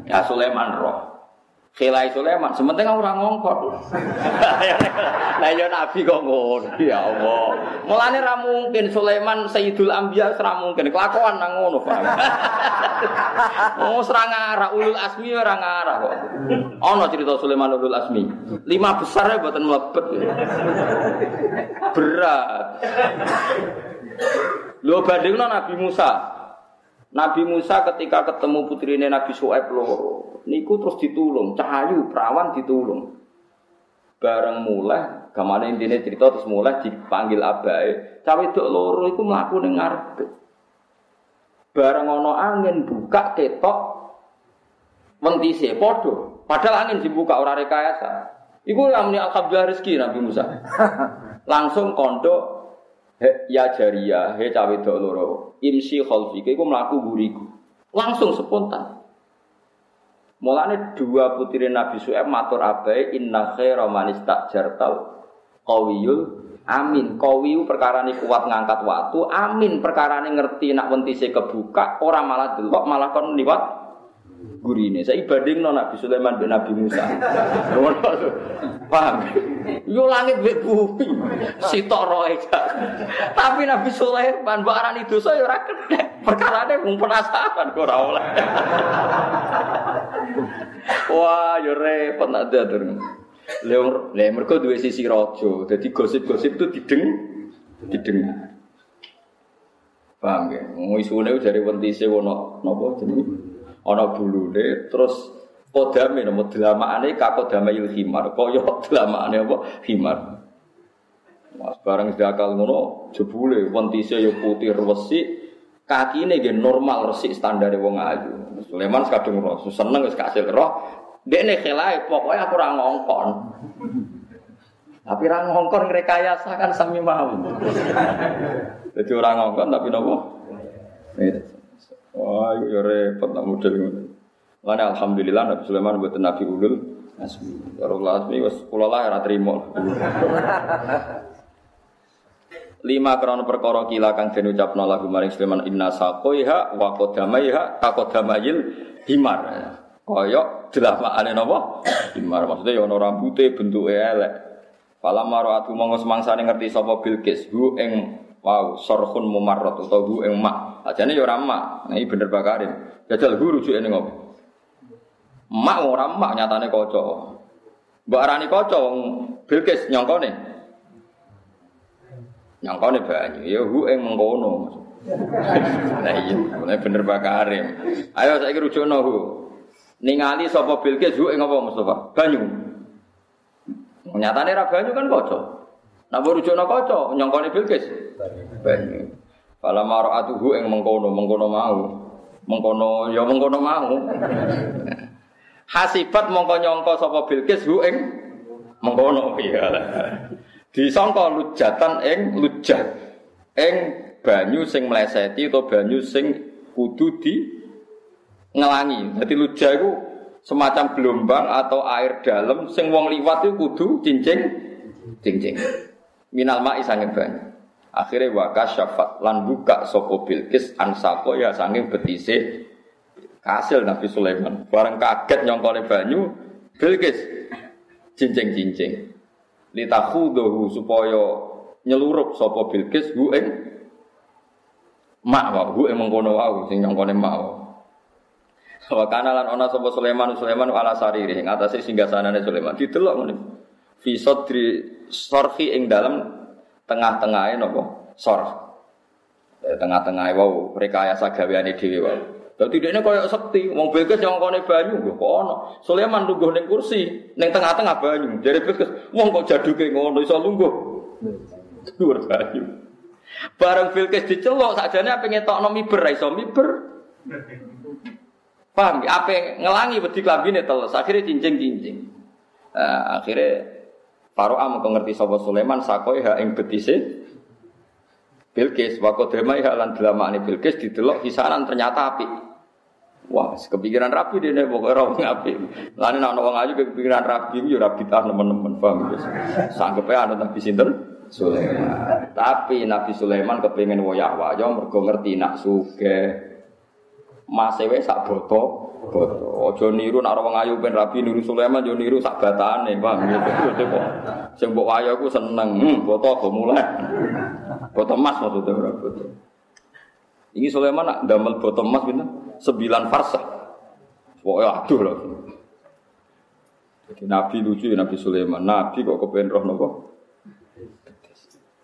Ya Sulaiman roh. Khilai Sulaiman, sementing ora ngongkon. Lah ya nabi kok ngono. Ya Allah. Mulane ra mungkin Sulaiman Sayyidul Anbiya ora mungkin kelakuan nang ngono, Pak. Oh, serang arah ulul asmi ora ngarah kok. Ana cerita Sulaiman ulul asmi. Lima besar ya buatan mlebet. Berat. Lho bandingno Nabi Musa. Nabi Musa ketika ketemu putrine Nabi Su'aib loro, niku terus ditulung, cahayu perawan ditulung. Bareng mulai, gamane intine cerita terus mulai dipanggil abae. Cawe wedok loro iku mlaku ning ngarepe. Bareng ana angin buka ketok wentise padha. Padahal angin dibuka ora rekayasa. Iku amni alhamdulillah rezeki Nabi Musa. Langsung kondo ya jaria, he cawe loro, imsi khalfi, iku mlaku buriku. Langsung spontan. Mulane dua putri Nabi Su'aib matur abai inna khaira man istajartal qawiyul amin. Qawiyu perkara ini kuat ngangkat waktu, amin perkara ini ngerti nak wentise kebuka, orang malah delok malah kon liwat gurine. Saya ibading no Nabi Sulaiman bin Nabi Musa. Paham? Yo langit mbek bumi. Sitok roe Tapi Nabi Sulaiman mbok arani dosa yo ora kena. Perkarane mung penasaran ora oleh. Wah, yo repot nak. Leo, le mereka dua sisi rojo, jadi gosip-gosip itu dideng, dideng. Paham ya? Ngisunya dari wentise wono, nopo jadi ana bulune terus kodame nama delamaane kakodame il himar kaya delamaane apa himar Mas barang sedakal ngono jebule wentise ya putih resik kakine nggih normal resik standar wong ayu Sulaiman kadung roh seneng wis kasil roh dekne khelae pokoke aku ora ngongkon tapi orang ngongkon rekayasa kan sami mau. Jadi orang ngongkon tapi nopo Wah, itu ya repot nak model ngono. Alhamdulillah Nabi Sulaiman buat Nabi Ulul Asmi. Ya Allah Asmi lah. Lima krono perkara kila kang den ucapno lagu maring Sulaiman inna saqaiha wa qadamaiha taqadamayil himar. Kaya delamakane napa? Himar maksudnya ya ono rambute bentuke elek. Fala maratu monggo semangsane ngerti sapa Bilqis hu ing wow sorhun mumarrat utawa hu ing mak. Ajane ya ora mak. Nah iki bener bakarin. Jajal hu rujuke ning ngopo? Mak ora mak nyatane kaca. Mbok arani kaca wong Bilqis nyongkone. Nyangkone banyu, ya hu ing mengkono. Nah iya, mulai bener bakarim. Ayo saiki rujukno hu. Ningali sapa Bilqis hu ing apa Mustafa? Banyu. Nyatane ra banyu kan kaca. Nah rujukno kaca, nyangkone Bilqis. Banyu. Fala mara'atuhu ing mengkono, mengkono mau. Mengkono ya mengkono mau. Hasibat mongko nyangka sapa Bilqis hu ing mengkono iya. Disangka lujatan ing lujah ing banyu sing mleseti atau banyu sing kudu di ngelangi. Jadi lujah itu semacam gelombang atau air dalam sing wong liwat itu kudu cincing cincing. Minal ma'i sanging banyu. Akhirnya wakas syafat lan buka sopo bilkis ansako ya sanging betise kasil Nabi Sulaiman. Barang kaget nyongkone banyu bilkis cincing-cincing litakhudahu supaya nyelurup sapa Bilqis hu ing mak wa hu ing mengkono wau sing nyongkone mak wa. Wa kana lan ana sapa Sulaiman Sulaiman ala sariri ing atase singgasanane Sulaiman. Didelok ngene. Fi sadri sarhi ing dalam tengah-tengahe napa? Sarh. Eh, tengah-tengahe wau rekayasa gaweane dhewe wau Dadi dekne koyo sekti, wong Bilqis nyongkone banyu lho kok ono. Sulaiman lungguh ning kursi, ning tengah-tengah banyu. Dari Bilqis, wong kok jaduke ngono iso lungguh. Dhuwur banyu. Bareng Bilqis dicelok sakjane apa ngetokno miber ra iso miber. Paham? Apa ngelangi wedi klambine teles, akhirnya cincing-cincing. Nah, akhirnya Faro'a mau ngerti sapa Sulaiman sakoi ha ing betise Bilqis wa halan delamane Bilqis didelok hisanan ternyata api. Wah, kepikiran rapi deh nih pokoknya orang api. Lain nak orang ayu kepikiran rapi, yo rapi tah teman-teman paham guys. Sanggupnya ada Nabi Sinten Sulaiman. Tapi Nabi Sulaiman kepingin woyak wayo mergo ngerti nak suge. Mas ewe sak boto, boto. Ojo niru nak orang ayu ben rapi niru Sulaiman, jo niru sak batane, paham gitu. Mbok wayo aku seneng, hmm, boto go mulai. Botol emas maksudnya berapa botol. Ini Sulaiman nak damel botol emas bintang sembilan farsah. Pokoknya aduh loh. Jadi Nabi lucu ya Nabi Sulaiman. Nabi kok kepengen roh nopo.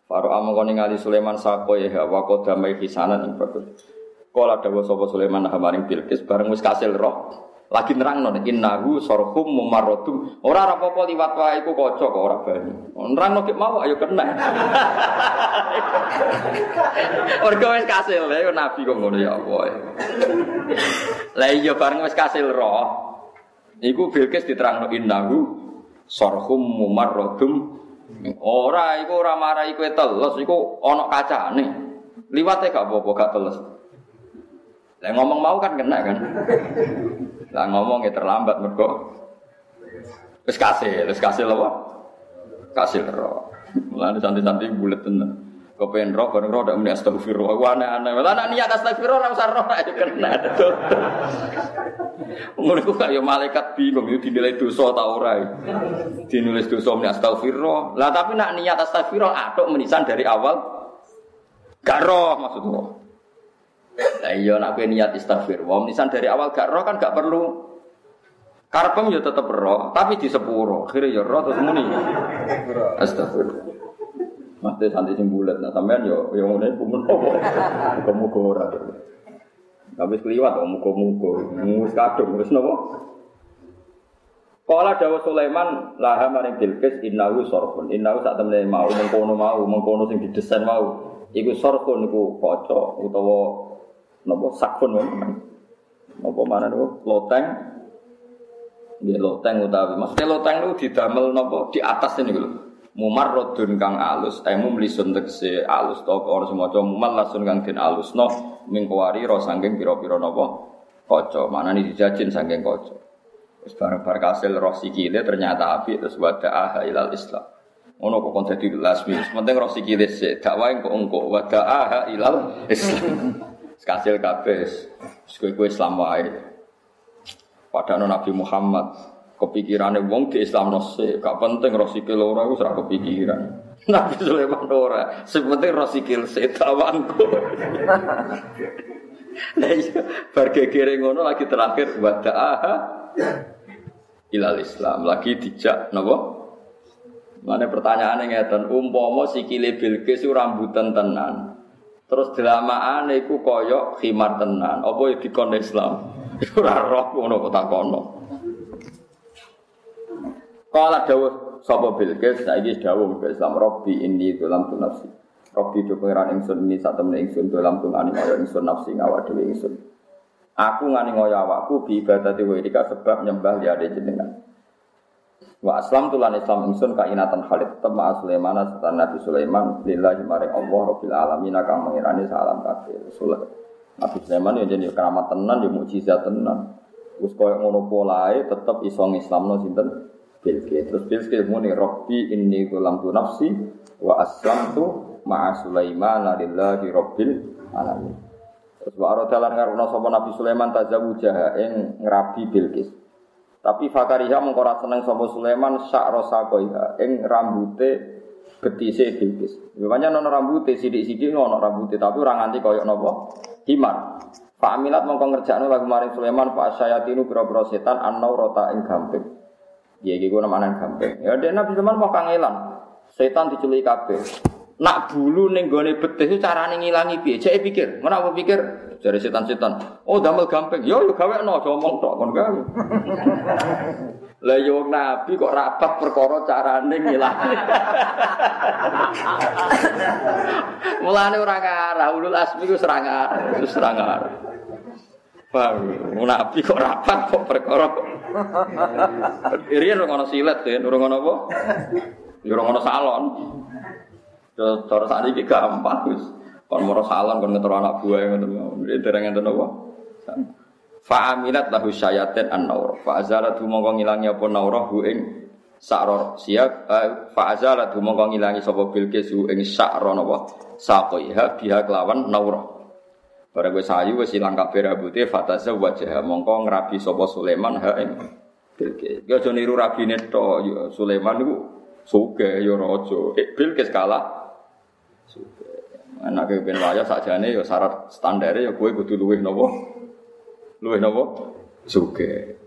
Faro amang kau ningali Sulaiman sako ya wako damai kisanan yang bagus. Kala dawa sapa Sulaiman hamaring Bilqis bareng wis kasil roh. Lagi nerang non innahu sorhum mumarrodum. Ora ora apa liwat wae iku kaca kok ora banyu. Nerang no mau ayo kena. Orga wis kasil ya nabi kok ngono ya apa. Lah iya bareng wis kasil roh. Iku Bilqis diterangno innahu sorhum mumarrodum. Ora iku ora marai kowe teles iku ana kacane. Liwate gak apa-apa gak teles. Lah ngomong mau kan kena kan. Lah ngomong ya terlambat mergo wis kasih, wis kasih lho. Kasih ro. Mulane santai-santai bulet tenan. Kepen roh, bareng roh, tidak astagfirullah. Wah aneh-aneh. Lah nak niat astagfirullah, usah roh aja kena. Ngono ku kaya malaikat bingung itu dinilai dosa ta ora. Dinulis dosa muni astagfirullah. Lah tapi nak niat astagfirullah atok menisan dari awal gak roh maksudnya. Lah iya nak kowe niat istighfar. Wong nisan dari awal gak roh kan gak perlu Karpem ya tetep roh, tapi di sepuro. Akhirnya ya roh terus muni. Astagfirullah. Mate santai sing bulat, nah sampean yo yo ngene kumun opo. Muga-muga ora. Tapi kliwat kok muga-muga. Wis kadung wis napa? Kala Dawa Sulaiman laha maring Bilqis innahu sorfun. Innahu sak temene mau mengkono mau mengkono sing didesain mau. Iku sorfun iku kaca utawa nopo sakun nopo mana nopo loteng. Dia loteng utawi maksudnya loteng itu didamel nopo di atas ini gitu mumarrodun kang alus eh mumlisun tegese alus to ora semoco mumallasun kang den alusno mingkuari ro sangking pira-pira napa kaca. Manane dijajin sangking kaca? Wis bareng-bareng kasil roh sikile ternyata api terus wada'a ilal islam. Ono kok kon dadi lasmi penting roh sikile sik. Dakwah kok engko wada'a ilal islam kasil kabeh wis kowe Islam wae padahal Nabi Muhammad kepikirannya wong di Islam nose, gak penting rosikil ora aku serah kepikiran. Nabi Sulaiman ora, sepenting rosikil setawanku. Nah iya, bargegere ngono lagi terakhir wada'aha ilal Islam lagi dijak napa? Mana pertanyaannya ngeten, umpama sikile Bilqis rambutan tenan. Terus delamaan iku koyok khimar tenan. Apa ya dikon Islam? Ora roh ngono kok takono. Kala dawuh sapa Bilqis saiki dawuh ke Islam Robbi ini dalam tu nafsi. Robbi do pangeran ingsun ini sak temene ingsun dalam tu ngani kaya ingsun nafsi ngawak dhewe ingsun. Aku ngani ngoyo awakku bi ibadati wa sebab nyembah liyane jenengan. Wa aslam tulan Islam ingsun kainatan Khalid tetep ma Sulaiman setan Nabi Sulaiman lillahi maring Allah rabbil alamin kang mengirani salam kabeh. Nabi Sulaiman ya jadi keramat tenan ya mukjizat tenan. Wis koyo ngono polae tetep iso ngislamno sinten Bilqis. Terus Bilqis muni Rabbi inni tu nafsi wa aslamtu ma'a Sulaiman lillahi rabbil alamin. Terus wa aradalan ngaruna sapa Nabi Sulaiman tazawujaha ing ngrabi Bilqis. Tapi Fakariha mengkora seneng sapa Sulaiman sak rosakoiha ing rambute betise Bilqis. Memangnya nono rambute sidik-sidik nono rambute tapi ora nganti koyok napa? Himar. Pak Aminat mongko ngerjakno lagu maring Sulaiman Pak Syayatinu pira-pira setan annau rota ing gamping. Ya iki ku namanan gampang. Ya dia Nabi zaman mau kangelan. Setan diculik kabeh. Nak bulu ning gone betih carane ngilangi piye? Jek pikir, mana aku pikir dari setan-setan. Oh damel gampang. Yo yo gawekno aja omong tok kon gawe. Lah yo Nabi kok rapat perkara carane ngilangi. Mulane ora ngarah ulul asmi ku serang arah, serang. Paham? Nabi kok rapat kok perkara. Irian ora ono silet ora ono apa? Ya ora ono salon. Cara sakniki gampang wis. Kon moro salon kon ngetro anak buah ngoten. Dereng ngenten apa? Fa'aminat lahu syayatin an-naur. Fa'azalatu mongko ngilangi apa naurah hu ing sakro siap fa'azalatu mongko ngilangi sapa bilqis hu ing sakro napa? Saqiha biha kelawan naurah. Barang gue sayu gue silang kabeh rambutnya fataza wajah mongko ngerabi sopo Sulaiman ha ing Bilqis. Gue aja niru rabine to ya Sulaiman niku suge ya raja. Eh Bilqis kalah suge. Anake ben wayah sakjane ya syarat standare ya kowe kudu luwih napa? Luwih napa? Suge.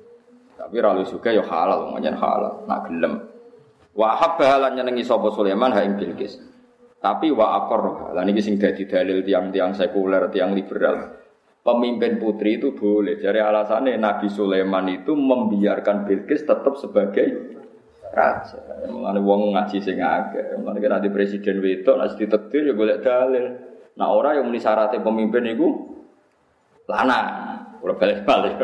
Tapi ra luwih suge ya halal, manjen halal, nak gelem. Wa habba lan nyenengi sapa Sulaiman ha ing Bilqis. Tapi wa akor, lah ini sing dadi dalil tiang-tiang sekuler, tiang liberal. Pemimpin putri itu boleh. Jadi alasannya Nabi Sulaiman itu membiarkan Bilqis tetap sebagai raja. Mulane wong ngaji sing akeh. Mulane nanti presiden wedok nek ditetir ya golek dalil. Nah orang yang muni syaratnya pemimpin itu lanang. Ora balik-balik.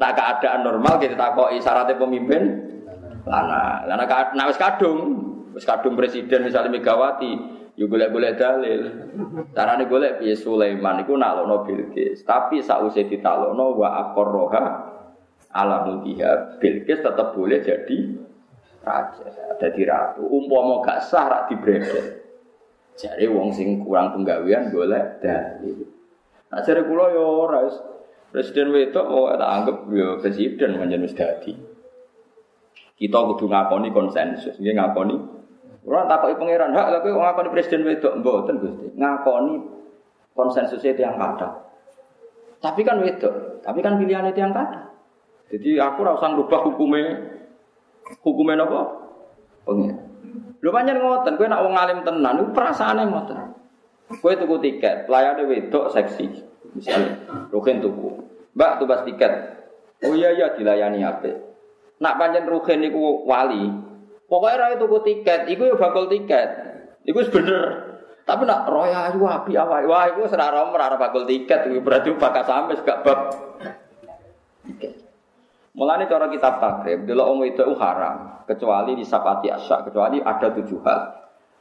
Nah keadaan normal kita takoki syaratnya pemimpin lanang. Lah nek wis kadung, wis kadung presiden misalnya Megawati, Yo golek-golek dalil. Carane golek piye Sulaiman iku naklokno Bilqis. Tapi sausé ditalokno wa aqarroha ala mulkiha. Bilqis tetap boleh jadi raja, jadi ratu. Umpama gak sah rak dibredel. Jare wong sing kurang penggawean golek dalil. Nah jare kula yo ora Presiden wedok mau tak anggap yo presiden manjen wis dadi. Kita kudu ngakoni konsensus, nggih ngakoni Ora takoki pangeran, hak kowe ngakoni presiden wedok mboten Gusti. Ngakoni konsensusnya yang kata. Tapi kan wedok, tapi kan pilihan itu yang kata. Jadi aku ora usah ngrubah hukumnya hukumnya apa? Pengen. Lho pancen ngoten, kowe nak wong alim tenan iku perasaane ngoten. Kowe tuku tiket, pelayane wedok seksi. Misalnya, Ruhin tuku. Mbak tugas tiket. Oh iya iya dilayani apik. Nak pancen Ruhin niku wali, Pokoknya roy tuku tiket, iku ya bakul tiket. Iku bener. Tapi nak roy ayu api awal, wah iku serara merara bakul tiket, berarti bakal sampai gak bab tiket. Mulane cara kitab takrib, delok wong itu haram, kecuali di sapati asyak, kecuali ada tujuh hal.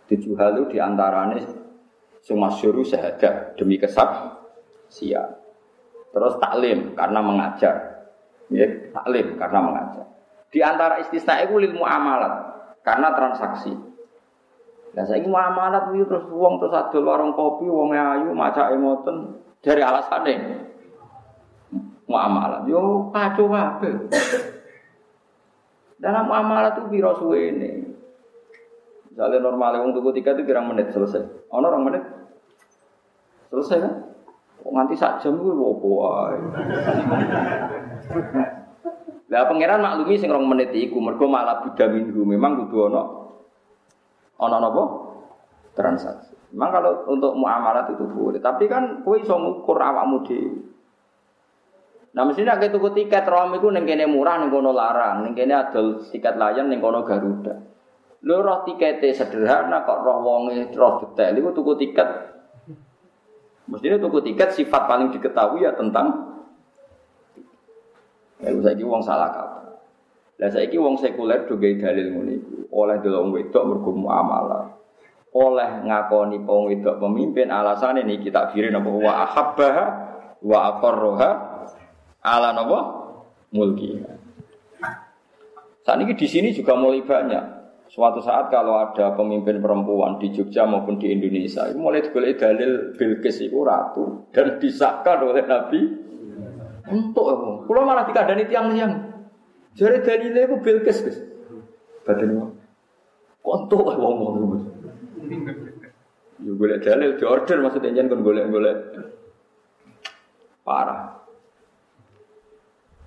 Tujuh hal itu di antaranya sing masyhur syahadat demi kesab siap. Terus taklim karena mengajar. Ya, taklim karena mengajar. Di antara istisna itu ilmu amalat karena transaksi. Nah saya muamalat itu terus uang terus ada warung kopi, uang ayu, maca emoten dari alasannya muamalah. Yo kacau kabeh. Dalam muamalah itu biro suwe ini. Misalnya normalnya untuk tiga itu kira menit selesai. Ono orang menit selesai kan? Kok nganti sak jam gue wopo Lah pangeran maklumi sing rong menit iku mergo malah budha minggu memang kudu ono ono napa? Transaksi. Memang kalau untuk muamalat itu boleh, tapi kan kowe iso ngukur awakmu dhewe. Nah mestinya kayak tuku tiket rom itu neng kene murah neng kono larang, neng kene adol tiket layan neng kono Garuda. Lo roh tiketnya sederhana kok roh wonge roh detail itu tuku tiket. Mestinya tuku tiket sifat paling diketahui ya tentang Ya saiki wong salah kaprah. Lah saiki wong sekuler juga dalil ngene Oleh delok wedok mergo muamalah. Oleh ngakoni wong wedok pemimpin alasan ini kita kiri napa wa ahabbah wa aqarraha ala napa mulki. Saat ini di sini juga mulai banyak. Suatu saat kalau ada pemimpin perempuan di Jogja maupun di Indonesia, itu mulai digolek dalil Bilqis itu ratu dan disahkan oleh Nabi untuk aku. Kalau malah dikadani tiang-tiang. Jadi dalilnya itu Bilqis. Badan. Kontok aku ngomong. Ya boleh dalil di order maksudnya jangan boleh-boleh. Parah.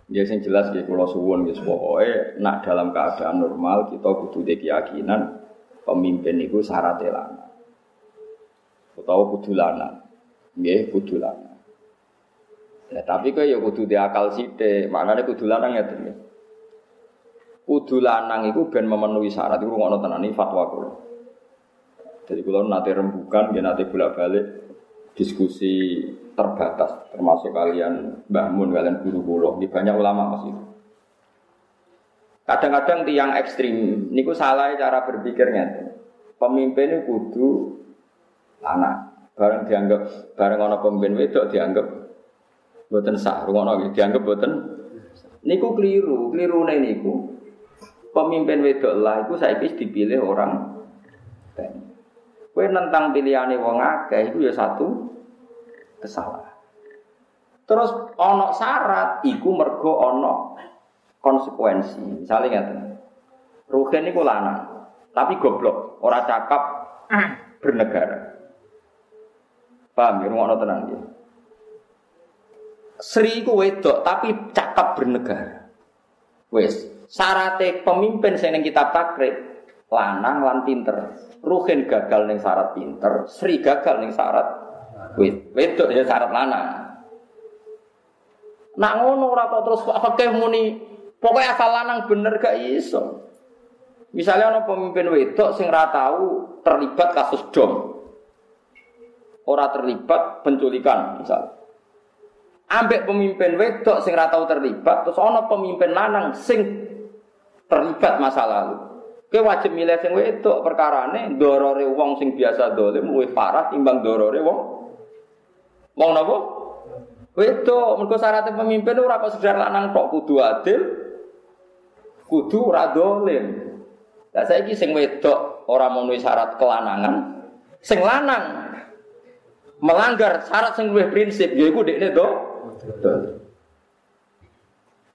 Ya sing jelas ya kula suwun wis pokoke nak dalam keadaan normal kita kudu keyakinan pemimpin itu syarat lanang. Utawa kudu lanang. Nggih, kudu lanang. Ya, tapi kok ya kudu di akal sithik, maknane kudu lanang ya ten. Kudu lanang iku ben memenuhi syarat iku ngono tenan fatwa kula. Jadi kula nate rembukan, ya nate bolak-balik diskusi terbatas termasuk kalian Mbah Mun kalian guru kula di banyak ulama masih kadang-kadang tiang ekstrim. Niku salah cara berpikirnya pemimpin itu kudu anak. Bareng dianggap bareng ana pemimpin wedok dianggap boten sah. Rungono dianggap boten. Niku keliru keliru niku. Pemimpin wedok lah itu saya dipilih orang Kue nentang pilihane wong akeh itu ya satu kesalahan. Terus ono syarat iku mergo ono konsekuensi. Misalnya ngeten. Rugen niku lanang, tapi goblok, ora cakap bernegara. Paham ya, ngono tenan ya. Sri iku wedok tapi cakap bernegara. Wes, syaratnya pemimpin sing kitab takrib lanang lan pinter. Rugen gagal ning syarat pinter, Sri gagal ning syarat Wit, wedok ya syarat lanang. Nak ngono ora terus fakih muni pokoknya asal lanang bener gak iso. Misalnya ono pemimpin wedok sing ora tahu terlibat kasus dom. Ora terlibat penculikan misal. Ambek pemimpin wedok sing ora tahu terlibat terus ono pemimpin lanang sing terlibat masa lalu. Kowe wajib milih sing wedok perkarane dorore wong sing biasa dolim luwih parah timbang dorore wong Wong napa? Wedok, mergo syaratnya pemimpin ora kok sedar lanang tok kudu adil, kudu ora dolim. Lah saiki sing wedok ora memenuhi syarat kelanangan, sing lanang melanggar syarat sing luwih prinsip yaiku dekne do.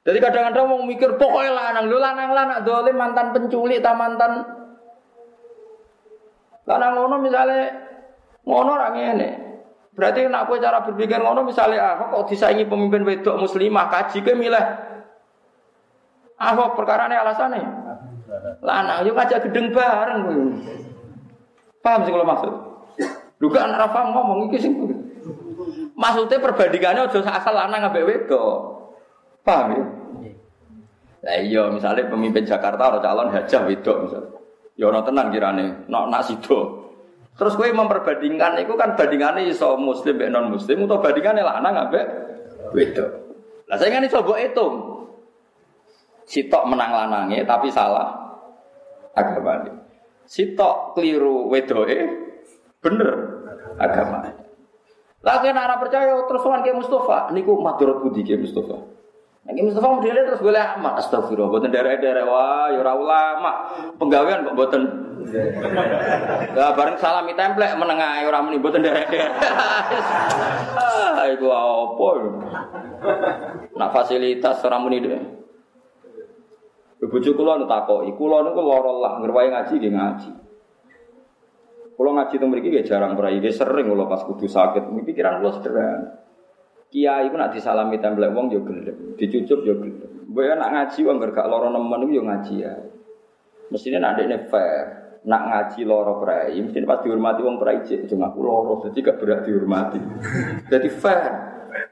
Jadi kadang-kadang mau mikir pokoknya lanang, lu lanang lanang. Dolim mantan penculik, ta mantan. Lanang ngono misalnya ngono orang ini. Berarti nak kowe cara berpikir ngono misalnya Ahok kok disaingi pemimpin wedok muslimah kaji ke milih. Ahok perkara ini alasannya lanang yuk aja gedeng bareng paham sih kalau maksud? Juga anak Rafa ngomong iki sing maksudnya perbandingannya udah asal lanang ambek wedok paham ya Lah iya misalnya pemimpin Jakarta atau calon hajah wedok misalnya ya ono tenang kirane nak nak sido Terus gue memperbandingkan itu kan bandingannya iso muslim be non muslim atau bandingannya lanang ambek wedok. Lah saya kan iso mbok hitung. Sitok menang lanange tapi salah agama ini. Sitok keliru wedoe bener agama. Lagi nara percaya terus wan ke Mustafa, niku madorot budi ke Mustafa. Nek Mustafa modele terus boleh amat astagfirullah boten derek-derek wah ya ulama. Penggawean kok boten Lah bareng salami templek menengah ora muni boten derek-derek. ah iku apa? Nak fasilitas ora muni. Bojo kula nu takoki, kula niku lara lah ngerwae ngaji nggih ngaji. Kalau ngaji itu mereka jarang berai, dia sering kalau pas kudu sakit. Pikiran lo sederhana. Kiai itu nak disalami template wong yo gelem, dicucup yo gelem. Mbok nak ngaji wong gak lara nemen yo ngaji ya. Mestinya nak dekne fair. Nak ngaji loro prai, mesti pas dihormati wong prai cek cuma aku loro, jadi gak berat dihormati. Jadi fair.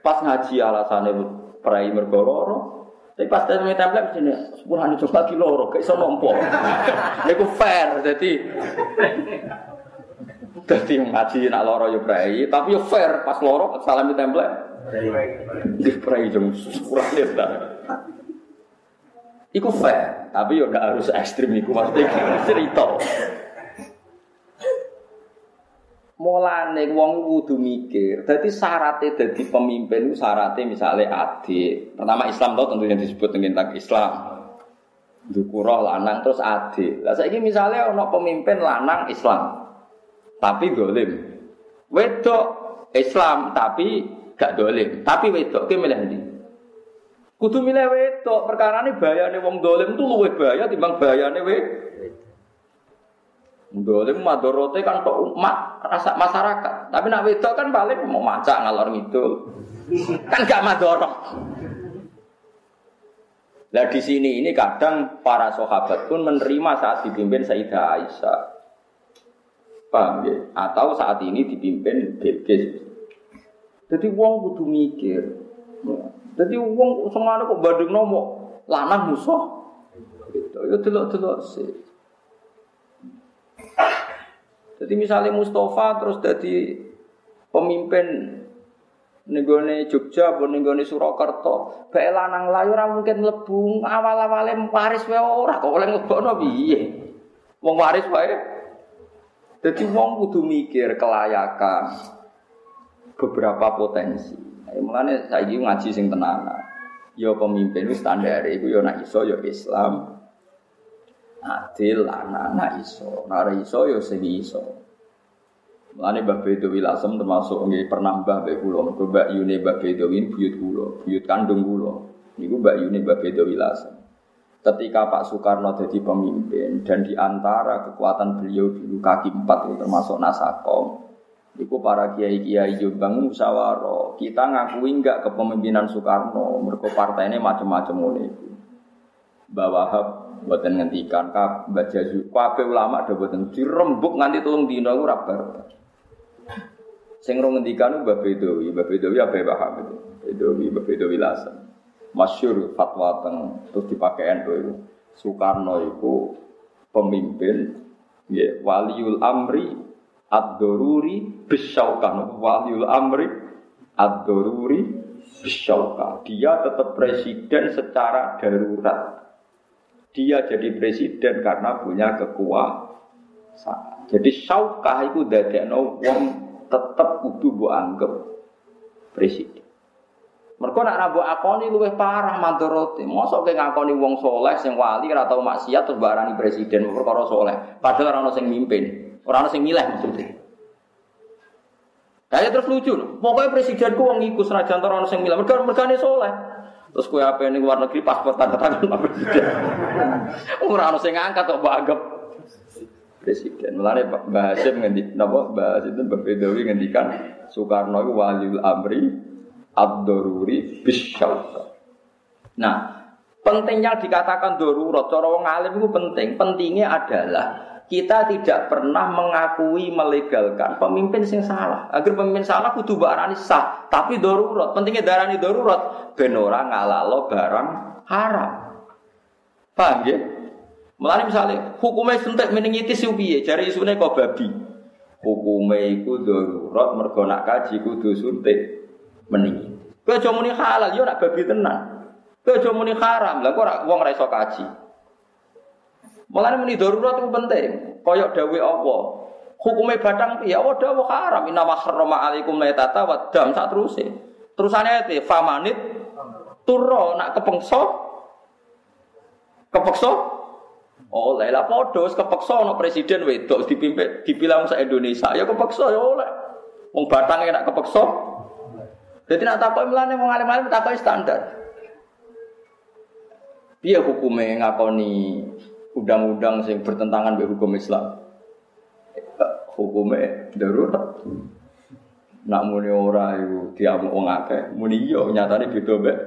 Pas ngaji alasannya prai mergo loro, tapi pas tanya template mesti sepuluh coba di loro, kayak iso nompo. Iku fair, jadi jadi ngaji nak loro yo prei, tapi yo fair pas loro salami template. Di prei jam kurang ta. Iku fair, tapi yo gak harus ekstrim iku maksudnya cerita. Mulane wong kudu mikir. Dadi syaratnya dadi pemimpin itu syaratnya misalnya adik. Pertama Islam tau tentunya disebut dengan Islam. Dukuroh lanang terus adik. Lah saiki misalnya ono pemimpin lanang Islam tapi dolim. Wedok Islam tapi gak dolim, tapi wedok ki milih ndi? Kudu milih wedok, perkara ini bayane wong dolim tuh luwih bahaya timbang bayane wedok. Dolim madorote kan kok umat rasa masyarakat. Tapi nak wedok kan paling mau macak ngalor ngidul. kan gak madorot. Nah di sini ini kadang para sahabat pun menerima saat dipimpin Sayyidah Aisyah. Paham ya? Atau saat ini dipimpin Bilqis. Jadi wong kudu mikir. Jadi wong semana kok badung nomo lanang musuh. Gitu. Ya delok-delok sih. Jadi misalnya Mustafa terus jadi pemimpin nenggone Jogja apa Surakarta, bae lanang layu mungkin mlebu awal-awale waris wae ora kok oleh nglebokno piye. Wong waris wae jadi wong kudu mikir kelayakan beberapa potensi. Mulane saiki ngaji sing tenanan. Ya pemimpin itu standar iku ya nak iso ya Islam. Adil anak-anak iso, nara iso ya sing iso. Mulane Mbah Bedowi Lasem termasuk nggih penambah mbek kula. Mergo Mbak Yune Mbah Bedowi buyut kula, buyut kandung kula. Niku Mbak Yune Mbah Bedowi Lasem ketika Pak Soekarno jadi pemimpin dan di antara kekuatan beliau dulu kaki empat termasuk Nasakom itu para kiai kiai Jombang musyawarah. Kita ngakui enggak kepemimpinan Soekarno? Mereka partai ini macam-macam mulai itu bahwa buatan ngentikan kab baca kabeh ulama ada buatan dirembuk nganti tulung dino ora bar. Sing rong ngendikan Mbah Bedowi. Mbah Bedowi apa paham itu. Bedowi Mbah Bedowi lasan masyur fatwa teng terus dipakai NU itu Soekarno itu pemimpin ya waliul amri ad-daruri bisyauka waliul amri ad-daruri bisyauka dia tetap presiden secara darurat dia jadi presiden karena punya kekuasaan jadi syaukah itu dadekno wong tetap kudu bu anggap presiden mereka nak rabu akoni luwih parah mandorote. Mosok ke ngakoni wong soleh sing wali ora tau maksiat terus barani presiden perkara soleh. Padahal ora ono sing mimpin, ora ono sing milih maksudnya. Kayak terus lucu, pokoknya presidenku wong iku senajan ora ono sing milih, mereka mergane soleh. Terus kue apa ini luar negeri paspor tanda tangan Pak Presiden. Ora ono sing ngangkat kok anggap presiden. Mulane Mbah Hasim ngendi napa Hasim itu Mbah Bedawi ngendikan Soekarno itu waliul amri ad-daruri. Nah, penting yang dikatakan darurat cara wong alim itu penting. Pentingnya adalah kita tidak pernah mengakui melegalkan pemimpin sing salah. Agar pemimpin salah kudu barani sah, tapi darurat. Pentingnya darani darurat ben ora ngalalo barang haram. Paham ya? Mulane misalnya hukumnya suntik meningitis piye? Jare isune kok babi. Hukumnya iku darurat mergo kaji kudu suntik mending. Kowe aja halal yo nak babi tenan. Kowe haram. Lah kok ora wong kaji. Mulane muni darurat itu penting. Koyok dawe Allah. Hukumnya batang piye? Allah dawuh haram. Inna wa harrama alaikum laitata wa dam sak teruse. Terusane ayat famanit turro nak kepengso kepeksa oleh lah padha kepeksa ana presiden wedok dipimpin dipilih sak Indonesia ya kepeksa ya oleh. Wong batang nak kepeksa. Jadi nak takoi melane wong alim-alim takoi standar. Piye hukumnya ngakoni undang-undang sing bertentangan dengan hukum Islam? Hukumnya darurat. Nak muni ora iku diamuk wong akeh, muni iya nyatane beda mbek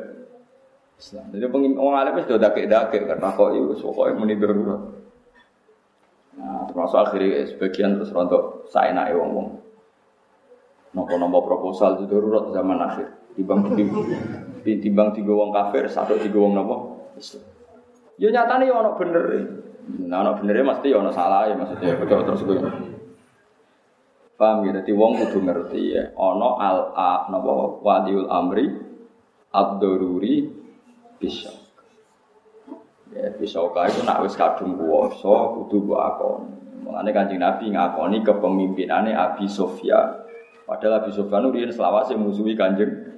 Islam. Jadi wong alim wis dakek-dakek karena kok iku pokoke muni darurat. Nah, termasuk akhirnya sebagian terus rontok saya naik wong-wong. Nopo-nopo proposal itu darurat zaman akhir. Timbang timbang tiga wong kafir, satu tiga wong nopo Islam. Ya nyatane ya ana bener. Nah ana bener mesti ya ana salah ya maksudnya betul terus gue. Paham ya, jadi wong kudu ngerti ya. Ana al a napa wadiul amri ad-daruri bisa. Ya bisa kae itu nak wis kadung kuwasa kudu mbok akoni. Mulane Kanjeng Nabi ngakoni kepemimpinannya Abi Sofyan. Padahal Abi Sofyan itu selawase musuhi Kanjeng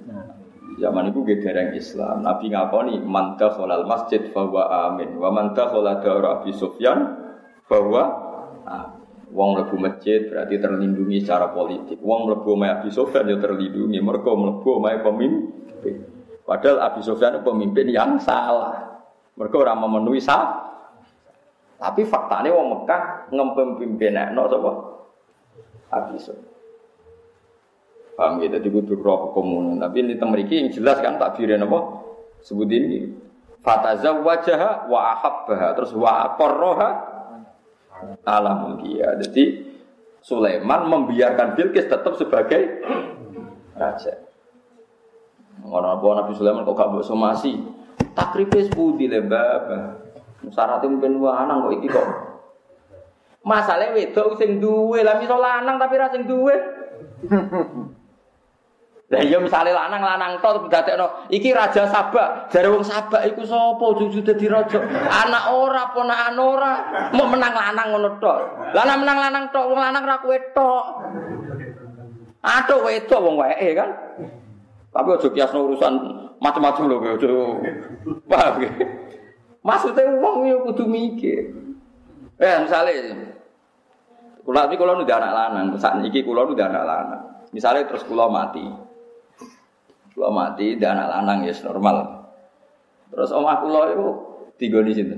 Zaman itu gak dereng Islam. Nabi ngakoni mantah kholal masjid bahwa amin. Wa mantah kholal daerah Abi Sufyan bahwa Wong lebu masjid berarti terlindungi secara politik. Wong lebu mai Abi Sufyan ya terlindungi. Mereka lebu mai pemimpin. Padahal Abi Sufyan itu pemimpin yang salah. Mereka orang memenuhi sah. Tapi faktanya wong Mekah ngempemimpin no sapa? Abi Sufyan. Paham ya? Jadi kudu roh komun. Tapi ini temeriki yang jelas kan takbirin apa? Sebut ini. Fataza wajah wa ahabbaha. Terus wa akorroha alamul dia. Jadi Sulaiman membiarkan Bilqis tetap sebagai raja. Orang apa Nabi Sulaiman kok gak mbok somasi? Takribe sepudi le babah. Mungkin wah anang kok iki kok. Masalahnya wedok sing duwe, lah misal lanang tapi ra sing duwe. Lah iya misale lanang lanang tok dadekno iki raja Sabak, jare wong Sabak iku sapa cucu dadi raja? Anak ora ponakan ora, mau menang lanang ngono tok. Lanang menang lanang tok, wong lanang ra kowe tok. Atuk wedok wong wae kan. Tapi aja kiasno urusan macam-macam lho kowe aja. Paham ge? Maksudnya wong yo kudu mikir. Eh misale kula iki kula nu anak lanang, saat iki kula nu anak lanang. Misalnya terus kula mati, kalau mati, dia anak lanang ya normal. Terus om aku itu tiga di sini.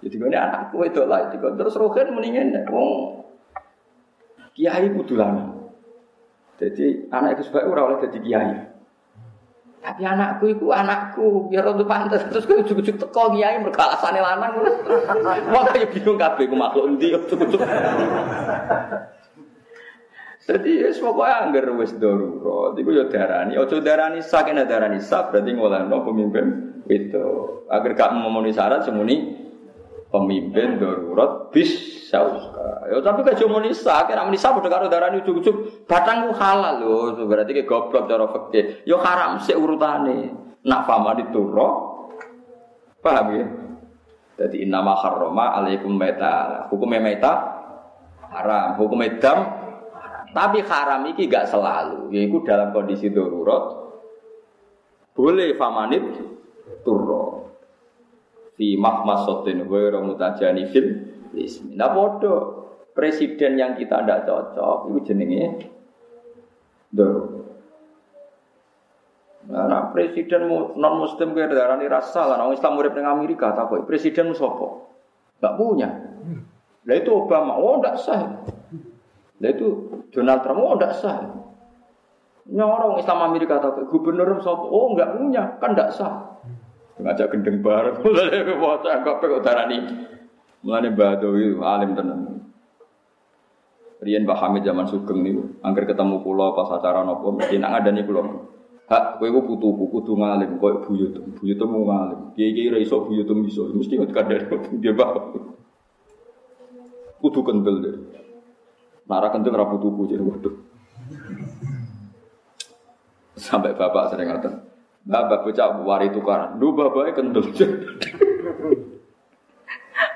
Jadi gue anakku itu lah, tiga. terus rohen mendingan, wong kiai kudu. Jadi anak itu sebagai orang oleh jadi kiai. Tapi anakku itu anakku, biar untuk pantas. Terus gue ujuk-ujuk teko kiai berkalasane lanang. Wah kayak bingung kabeh gue makhluk endi ujuk-ujuk. Jadi ya pokoknya anggar wis darurat. Iku ya darani. Ojo darani sak nek darani sak berarti ngolehno pemimpin itu. Agar gak memenuhi syarat semuni pemimpin darurat bisa. Ya tapi kan cuma nisa, kira nisa padha karo darani ujug-ujug batang ku halal lho. Berarti ke goblok cara fikih. Yo ya haram sik urutane. Nak fama diturro. Paham ya? Jadi inama harrama alaikum meta. Hukum meta haram, hukum dam tapi haram iki gak selalu, yaitu dalam kondisi darurat boleh famanit turro fi mahmasotin wa mutajani fil ismi. Nah bodoh presiden yang kita tidak cocok itu jenenge darurat. Nah, presiden non muslim kayak darah ini rasa orang Islam murid dengan Amerika tak kok presiden sopo, nggak punya. Nah itu Obama, oh nggak sah. Nah itu Donald Trump, oh tidak sah. Nyorong Islam Amerika atau gubernur sop, oh enggak punya, kan tidak sah. Ngajak gendeng bareng, mulai foto anggap kok darani. Mulai Badawi alim tenang. Rian Mbah Hamid zaman Sugeng nih, angker ketemu pulau pas acara nopo, mesti nak nih pulau. Hak, kowe ku putuku kudu ngalim koyo buyut. Buyut mau ngalim. Kiai-kiai ra iso buyut iso. Mesti kadang dia bawa. Kudu kendel deh. Nara kenceng rabu tubuh jadi waduh. Sampai bapak sering ngatain, Bapak bocah wari tukar. Lu bapaknya kendel.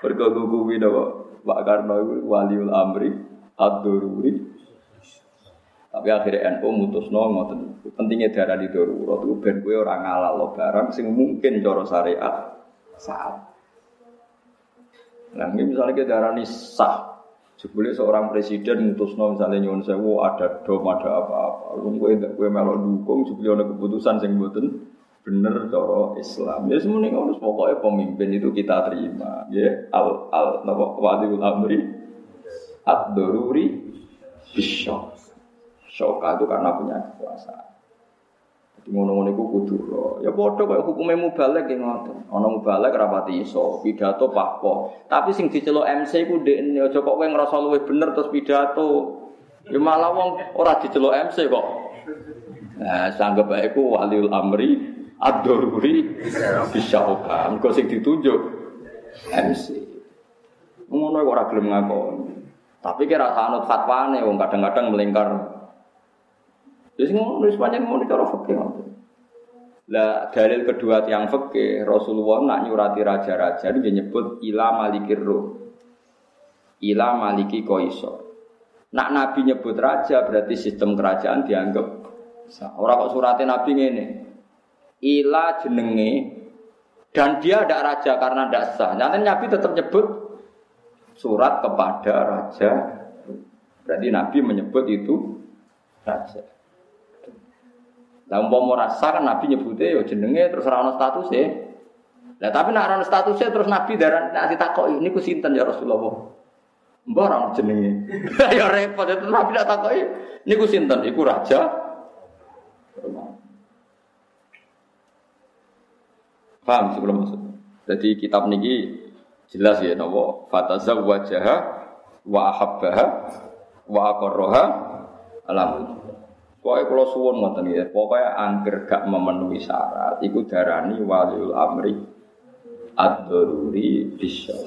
Bergogo kuwi napa? Pak Karno itu waliul amri ad-dururi. Tapi akhirnya NU mutusno ngoten. Pentingnya darah di darurat itu ben kowe ora ngalalo barang sing mungkin cara syariat saat. Nah, misalnya kita darah sah, Jebule seorang presiden mutusno misalnya nyuwun sewu ada dom ada apa-apa. Lu ndak kowe melok dukung jebule ana keputusan sing mboten bener cara Islam. Ya semuanya ngono pokoknya pemimpin itu kita terima. Ya al al napa wadiul amri ad-daruri bisyok. Syoka itu karena punya kekuasaan. Ngono-ngono iku kudu Ya padha kaya hukume mubalek ya ngoten. Ana mubalek rapati iso, pidato pakpo. Tapi sing diceluk MC ku ndekne aja kok kowe ngrasa luwih bener terus pidato. Ya malah wong ora diceluk MC kok. Nah, sanggep bae ku waliul amri ad-daruri bisyauka. Engko sing ditunjuk MC. Ngono kok ora gelem. Tapi kira sanut fatwane wong kadang-kadang melingkar. Wis ngono wis pancen ngono cara fikih. Lah dalil kedua tiang fikih Rasulullah nak nyurati raja-raja dia nyebut ila malikir ruh. Ila maliki koiso. Nak Nabi nyebut raja berarti sistem kerajaan dianggap Orang kok suratnya Nabi ini. Ila jenenge dan dia ada raja karena tidak sah. Nanti Nabi tetap nyebut surat kepada raja. Berarti Nabi menyebut itu raja. Lah umpama rasa kan Nabi nyebutnya ya jenenge terus ora ono statuse. Lah tapi nek ora ono statuse terus Nabi daran nek ditakoki niku sinten ya Rasulullah. Mbah ora jenenge. ya repot itu Nabi tak takoki niku sinten? Iku raja. Paham sebelum masuk. Jadi kitab niki jelas ya napa fatazawwajaha wa ahabbaha wa aqarraha alam Pokoknya kalau suwon ngoten ya, pokoknya angker gak memenuhi syarat, iku darani waliul amri ad-daruri bisa.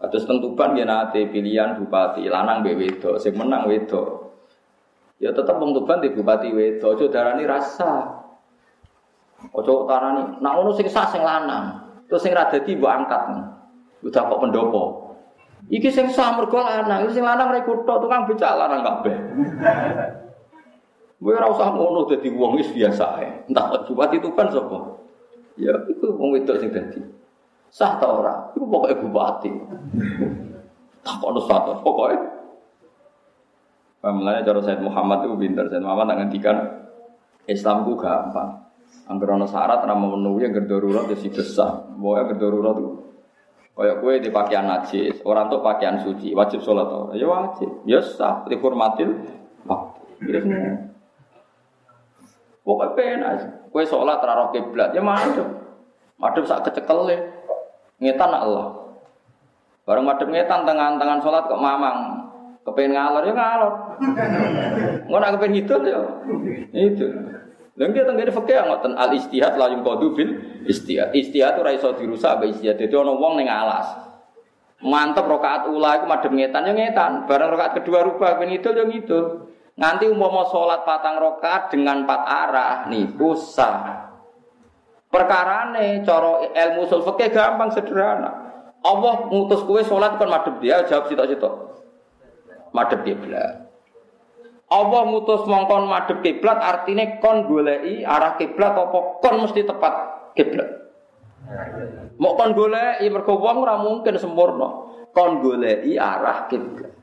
Terus tentukan ya nanti pilihan bupati lanang be sing menang wedo. Ya tetap tentukan di bupati wedo, ojo darani rasa. Ojo tarani, nak ngono sing sah sing lanang. Terus sing rada di angkat. Udah kok pendopo. Iki sing sah mergo lanang, iki sing lanang rekuto tukang becak lanang kabeh. Gue ora usah ngono dadi wong wis biasa ae. Entah bupati itu kan sapa? Ya itu wong wedok sing dadi. Sah ta ora? Iku pokoke bupati. Tak ono satu, pokoke. Pamlane cara Said Muhammad itu pinter. Said Muhammad tak ngendikan Islam ku gampang. Angger ana syarat ra memenuhi yang darurat ya sih sah. Pokoke darurat itu Kayak kue di pakaian najis, orang tuh pakaian suci, wajib sholat? Ya wajib, ya sah, dihormatil waktu. Pokoknya penak. Kue sholat raro kiblat ya madem. Madem sak kecekel ya. Ngetan Allah. Bareng madem ngetan tangan-tangan sholat kok mamang. Kepengen ngalor ya ngalor. Nggak nak kepengen itu ya. Itu. Dan kita tenggine fakir ngoten al istihad la yung kodu bil istihad. Istihad itu raiso dirusak be istihad. Jadi ono wong neng alas. Mantep rokaat ula iku madem ngetan ya ngetan. Bareng rokaat kedua rubah ben itu ya gitu. Nanti umpama sholat patang rokat dengan empat arah nih sah. Perkara nih coro ilmu usul fikih gampang sederhana. Allah ngutus kue sholat kan madep dia jawab situ-situ. Madep kiblat. Allah ngutus mongkon madep kiblat artinya kon golei arah kiblat apa kon mesti tepat kiblat. Mau kon golei wong ora mungkin sempurna. Kon golei arah kiblat.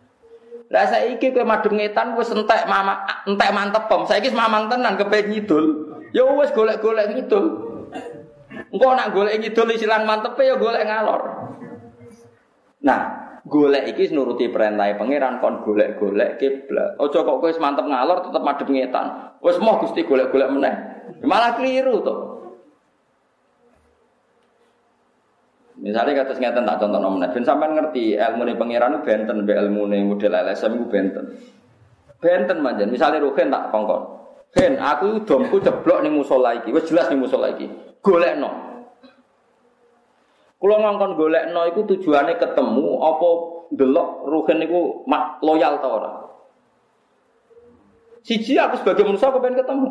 Lah saiki kowe madhep ngetan wis entek mama entek mantep pom. Saiki mamang tenan kepen ngidul. Ya wis golek-golek ngidul. Engko nak golek ngidul silang mantepe ya golek ngalor. Nah, golek iki nuruti perintah pangeran kon golek-golek kiblat. Aja kok kowe mantep ngalor tetep madhep ngetan. Wis moh Gusti golek-golek meneh. Malah keliru to. Misalnya kata ngeten tak contoh nomor ben sampean ngerti ilmu nih pangeran itu benten, be ilmu nih model LSM itu benten. Benten manjan. Misalnya Ruhen tak kongkon. Ben, aku domku ceblok nih musola iki, wes jelas nih musola iki. Golek no. Kulo ngongkon golek no, itu tujuannya ketemu apa delok Ruhen itu mak loyal tau ora. Siji aku sebagai manusia aku pengen ketemu.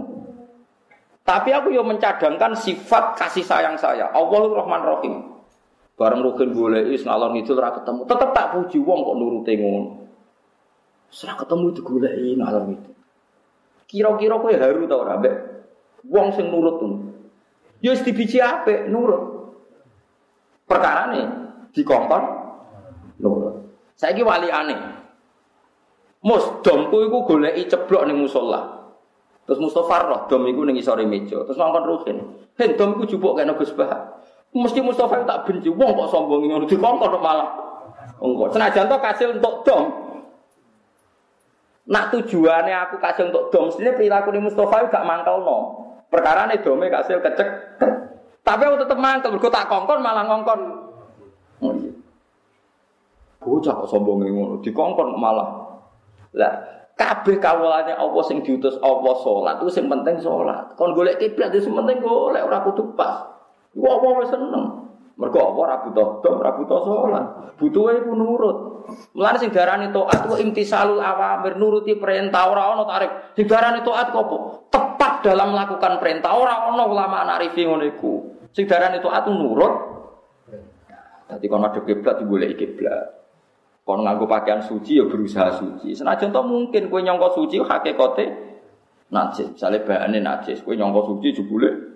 Tapi aku yo mencadangkan sifat kasih sayang saya. Allahur Rahman Rahim. Bareng rukin boleh is ngalor ngidul ora ketemu. Tetep tak puji wong kok nuruti ngono. Ora ketemu itu goleki ngalor ngidul. Kira-kira kowe haru ta ora mbek wong sing nurut tuh. Ya wis dibiji apik nurut. Nih dikongkon nurut. Saiki wali aneh. Mus domku iku goleki ceblok ning musala. Terus Mustafa roh dom iku ning isore meja. Terus ngongkon ruhin. Hen dom iku jupuk kena Gus Bah. Mesti Mustafa tak benci wong kok sombong ngono dikongkon malah. Engko senajan to kasil untuk dom. Nak tujuannya aku kasih untuk dom, mestinya perilaku di Mustafa gak mangkal no. Perkara nih domnya kasil kecek. Tapi aku tetep mangkal, berku tak kongkon malah ngongkon. Oh iya. Bocah kok sombong ngono, dikongkon malah. Lah, kabeh kawulane Allah sing diutus Allah salat itu sing penting salat. Kon golek kiblat sing penting golek ora kudu pas. Iku apa seneng. Mergo apa ora butuh dom, ora butuh salat. Butuhe iku nurut. Mulane sing darani taat ku imtisalul awamir nuruti perintah ora ana tarik. Sing darani taat kok apa? Tepat dalam melakukan perintah ora ana ulama anarifi ngono iku. Sing darani taat nurut. Dadi kon madhep kiblat digoleki kiblat. Kon nganggo pakaian suci ya berusaha suci. Senajan to mungkin kowe nyangka suci hakikate najis. Misale bahane najis, kowe nyangka suci jebule.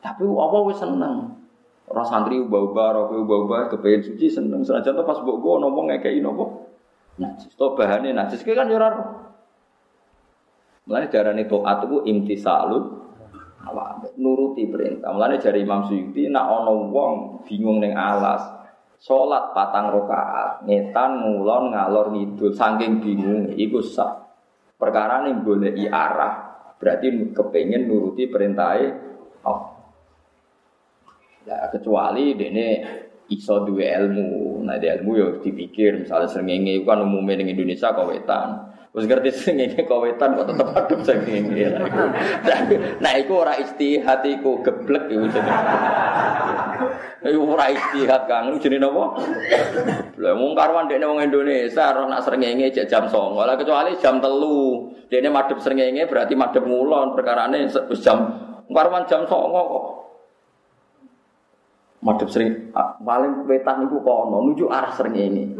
Tapi apa wis seneng. Ora santri ubah-ubah, ora kowe ubah-ubah kepengin suci seneng. Senajan pas mbok go ngomong ngekeki napa? Najis. To bahane najis kan ya ora. Mulane darane taat iku imtisalun nuruti perintah. Mulane jari Imam Suyuti nak ana wong bingung ning alas, Sholat patang rokaat, ngetan ngulon ngalor ngidul, saking bingung, iku sah. Perkara nih boleh arah, berarti kepengen nuruti perintahnya. Oh. Ya, kecuali dene iso duwe ilmu, nah di ilmu ya dipikir, misalnya sering kan umumnya di Indonesia kawetan. Terus ngerti sengenge kawetan kok tetep adem sengenge. Nah, iku ora istihad iku geblek iku jenenge. Iku ora istihad Kang, jenenge napa? Lah mung karwan dekne wong Indonesia roh nak srengenge jek jam 09.00 lah kecuali jam 3. Dekne madhep srengenge berarti madhep ngulon perkarane wis jam karwan jam 09.00 kok. Madhep sering paling wetan iku kono nuju arah srengenge.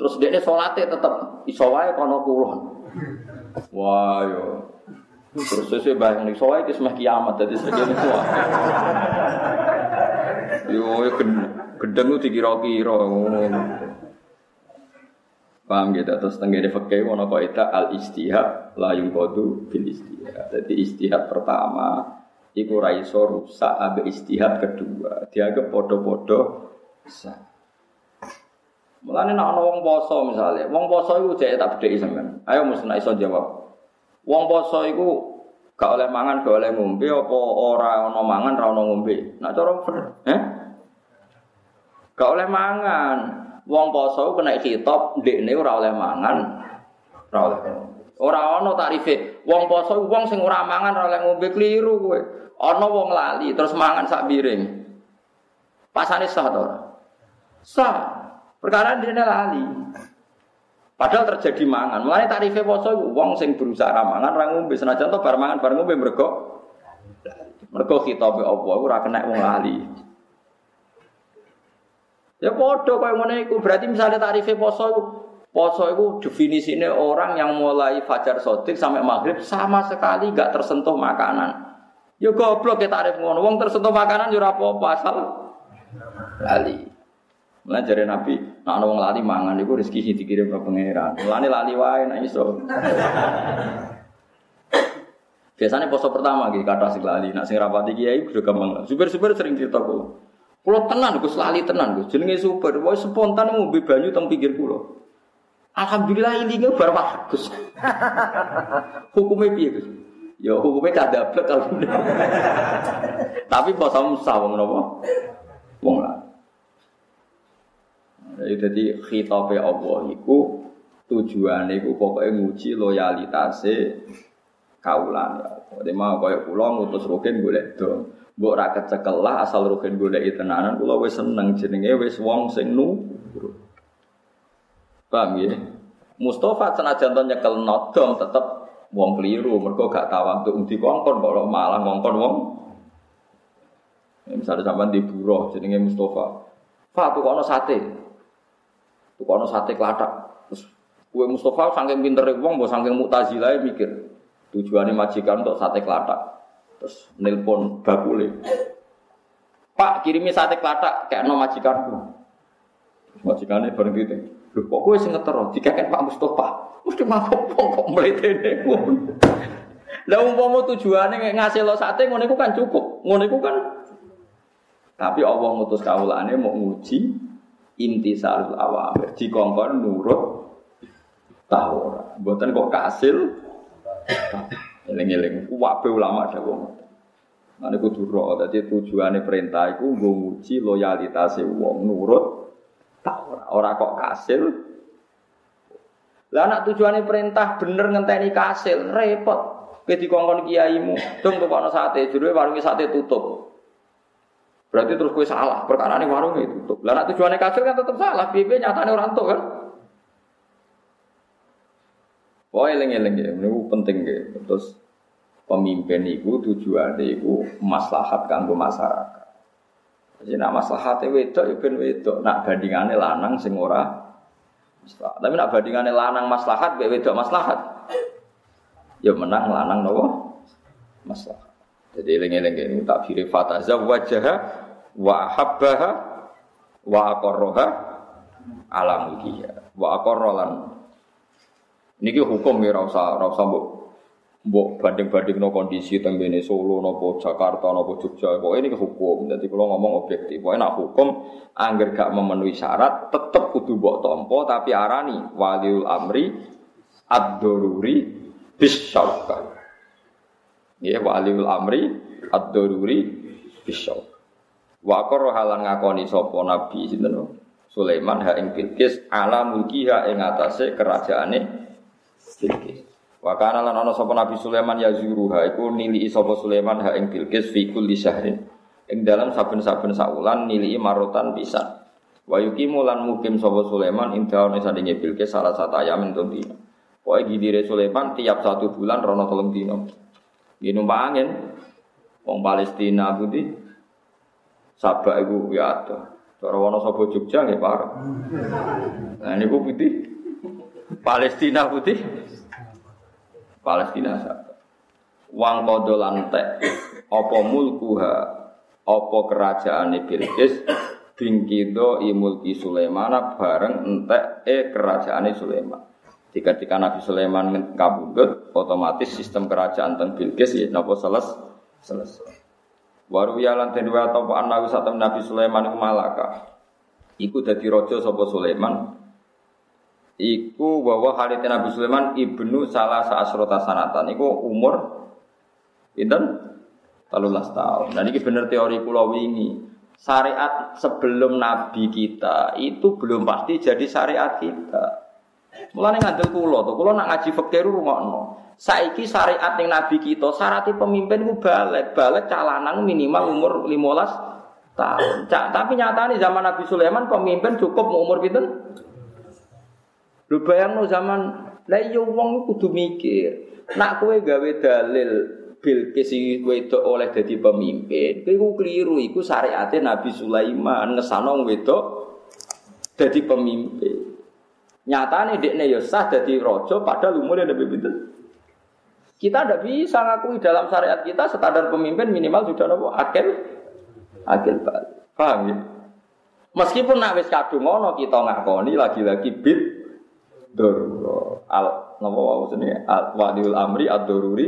Terus dia sholatnya tetap iso wae kono kulon. Wah yo. Terus sesuai bayang nih soalnya itu semakin kiamat jadi segini tua. Yo gedeng itu dikira-kira. Paham gitu terus tenggene fakih wono kaidah al istihad la yuqadu bil istihad. Jadi istihad pertama iku ra iso rusak abe istihad kedua. Dianggap podo-podo sah. Mulane nek ana wong poso misale, wong poso iku jek tak bedheki sampean. Ayo mesti nek iso jawab. Wong poso iku gak oleh mangan, gak oleh ngombe apa ora ana mangan, ora ana ngombe. Nek cara eh? Gak oleh mangan. Wong poso kena kitab ndekne ora oleh mangan, ora oleh Ora ana tarife. Wong poso wong sing ora mangan ora oleh ngombe kliru kowe. Ana wong lali terus mangan sak piring. Pasane sah to ora? Sah. Perkara dia lali. Padahal terjadi mangan. Mulai tarifnya poso wong sing berusaha mangan ra ngombe senajan to bar mangan bar ngombe mergo mergo khitabe Allah ora kena wong lali. Ya padha kaya ngene iku. Berarti misalnya tarifnya poso iku poso iku definisine orang yang mulai fajar sodik sampai maghrib sama sekali gak tersentuh makanan. Ya goblok ya tarif ngono. Wong tersentuh makanan ya ora apa-apa asal lali. Jare Nabi, nek ana wong lali mangan iku rezeki sing dikirim ke pangeran. Mulane lali wae nek iso. Biasanya poso pertama gitu kata sing lali, nak sing rapati kiai udah gampang. Super-super sering cerita kula. Kula tenan Gus lali tenan Gus. Jenenge super, wae spontan ngombe banyu teng pinggir kula. Alhamdulillah ini nggak baru. Hukumnya piye? Ya hukumnya kadablek alhamdulillah. Tapi poso sah wong napa? Wong lali. Jadi khitabe Allah iku tujuane iku pokoke nguji loyalitase kaulan ya. Dadi mau kaya kula ngutus rugen golek do. Mbok ra kecekel lah asal rugen golek tenanan kula wis seneng jenenge wis wong sing nurut. Paham ya? Mustafa senajan to nyekel nodong tetep wong keliru, mereka gak untuk di kongkon kok malah ngongkon wong. Ya, misalnya sampean di buruh jenenge Mustafa. Pak tuh kono sate. Tuh kono sate kelatak. Terus kue Mustafa saking pinter wong, mbok saking mutazilah mikir tujuannya majikan untuk sate kelatak. Terus nelpon bakule. Pak kirimi sate kelatak kayak no majikanku. Majikannya bareng gitu. Loh kok gue sing ngetero dikekek Pak Mustafa. Mesti mabuk kok mletene. Lah umpama tujuane ngasih lo sate ngono iku kan cukup. Ngono iku kan tapi Allah ngutus kawulane mau nguji intisarul awamir. Dikongkon nurut tahu ora. Mboten kok kasil. Eling-eling wabe ulama dawuh. Ane kudu ro, dadi tujuane perintah nggo nguji loyalitas wong nurut tak ora. Ora kok kasil. Lah anak tujuane perintah bener ngenteni kasil, repot. Kowe dikongkon kiaimu, dong tukokno sate, jero warunge sate tutup. Berarti terus kowe salah, perkara ini warungnya tutup. Lah anak tujuannya kasil kan tetap salah, piye nyatane orang tuh kan. Wah, eling-eling ya, ini penting ya. Terus pemimpin itu tujuannya itu maslahat kanggo masyarakat. Jadi nak maslahatnya wedok ya ben wedok, nak bandingannya lanang sing ora. Tapi nak bandingannya lanang maslahat, be wedok maslahat. Ya menang lanang nopo maslahat. Jadi eling-eling ini tak firi fataza wajah wa habbaha wa aqarraha ala wa aqarralan niki hukum ya ora usah usah mbok banding-banding no kondisi teng bene Solo nopo Jakarta nopo Jogja kok ini hukum jadi kalau ngomong objektif pokoknya nak hukum angger gak memenuhi syarat tetep kudu mbok tompo tapi arani waliul amri ad-daruri bis Ya waliul amri ad-daruri bisyau. Wa qara halan ngakoni sapa nabi sinten Sulaiman ha ing Bilqis ala mulkiha ing atase kerajaane Bilqis. Wa kana lan ana sapa Nabi Sulaiman ya zuruha iku nili sapa Sulaiman ha ing Bilqis fi kulli syahrin. Ing dalam saben-saben saulan nili marotan pisan. Wa yuqimu lan mukim sapa Sulaiman ing daun sadinge Bilqis salah satu ayam entuk dina. Pokoke gidire Sulaiman tiap satu bulan rono tolong dina. Ini numpak angin. Wong Palestina putih. Sabak ibu ya ada. Cara wono sapa Jogja nggih parah. Nah niku putih. Palestina putih. Palestina sabak. Wang lantek apa mulkuha apa kerajaane Bilqis bingkido imulki Sulaiman bareng entek e kerajaane Sulaiman. Jika ketika Nabi Sulaiman kabudut, otomatis sistem kerajaan teng Bilqis ya napa seles selesai. Waru ya lan den atau satem Nabi Sulaiman malaka. Iku dadi raja sapa Sulaiman. Iku bahwa Khalid Nabi Sulaiman ibnu salah saasrota sanatan. Iku umur pinten? 13 tahun. Dan ini bener teori pulau wingi. Syariat sebelum Nabi kita itu belum pasti jadi syariat kita. Mulane ngandel kula to, kula nak ngaji fikih rungokno. Saiki syariat ning nabi kita, syaratnya pemimpin ku balik, balik calanan minimal umur 15 tahun. Cak, tapi nyatanya zaman Nabi Sulaiman pemimpin cukup umur pinten? Lu bayangno zaman lah iya wong kudu mikir. Nak kowe gawe dalil Bilqis wedok oleh jadi pemimpin, kowe keliru iku syariatnya Nabi Sulaiman ngesano wedok jadi pemimpin. Nyata nih dekne ya sah jadi rojo padahal umurnya lebih pinter. Kita tidak bisa ngakui dalam syariat kita standar pemimpin minimal sudah nopo akil akil balik. Paham ya? Meskipun nak wis kadung ngono kita ngakoni lagi-lagi bid doruro al nopo wau sini al wadiul amri ad doruri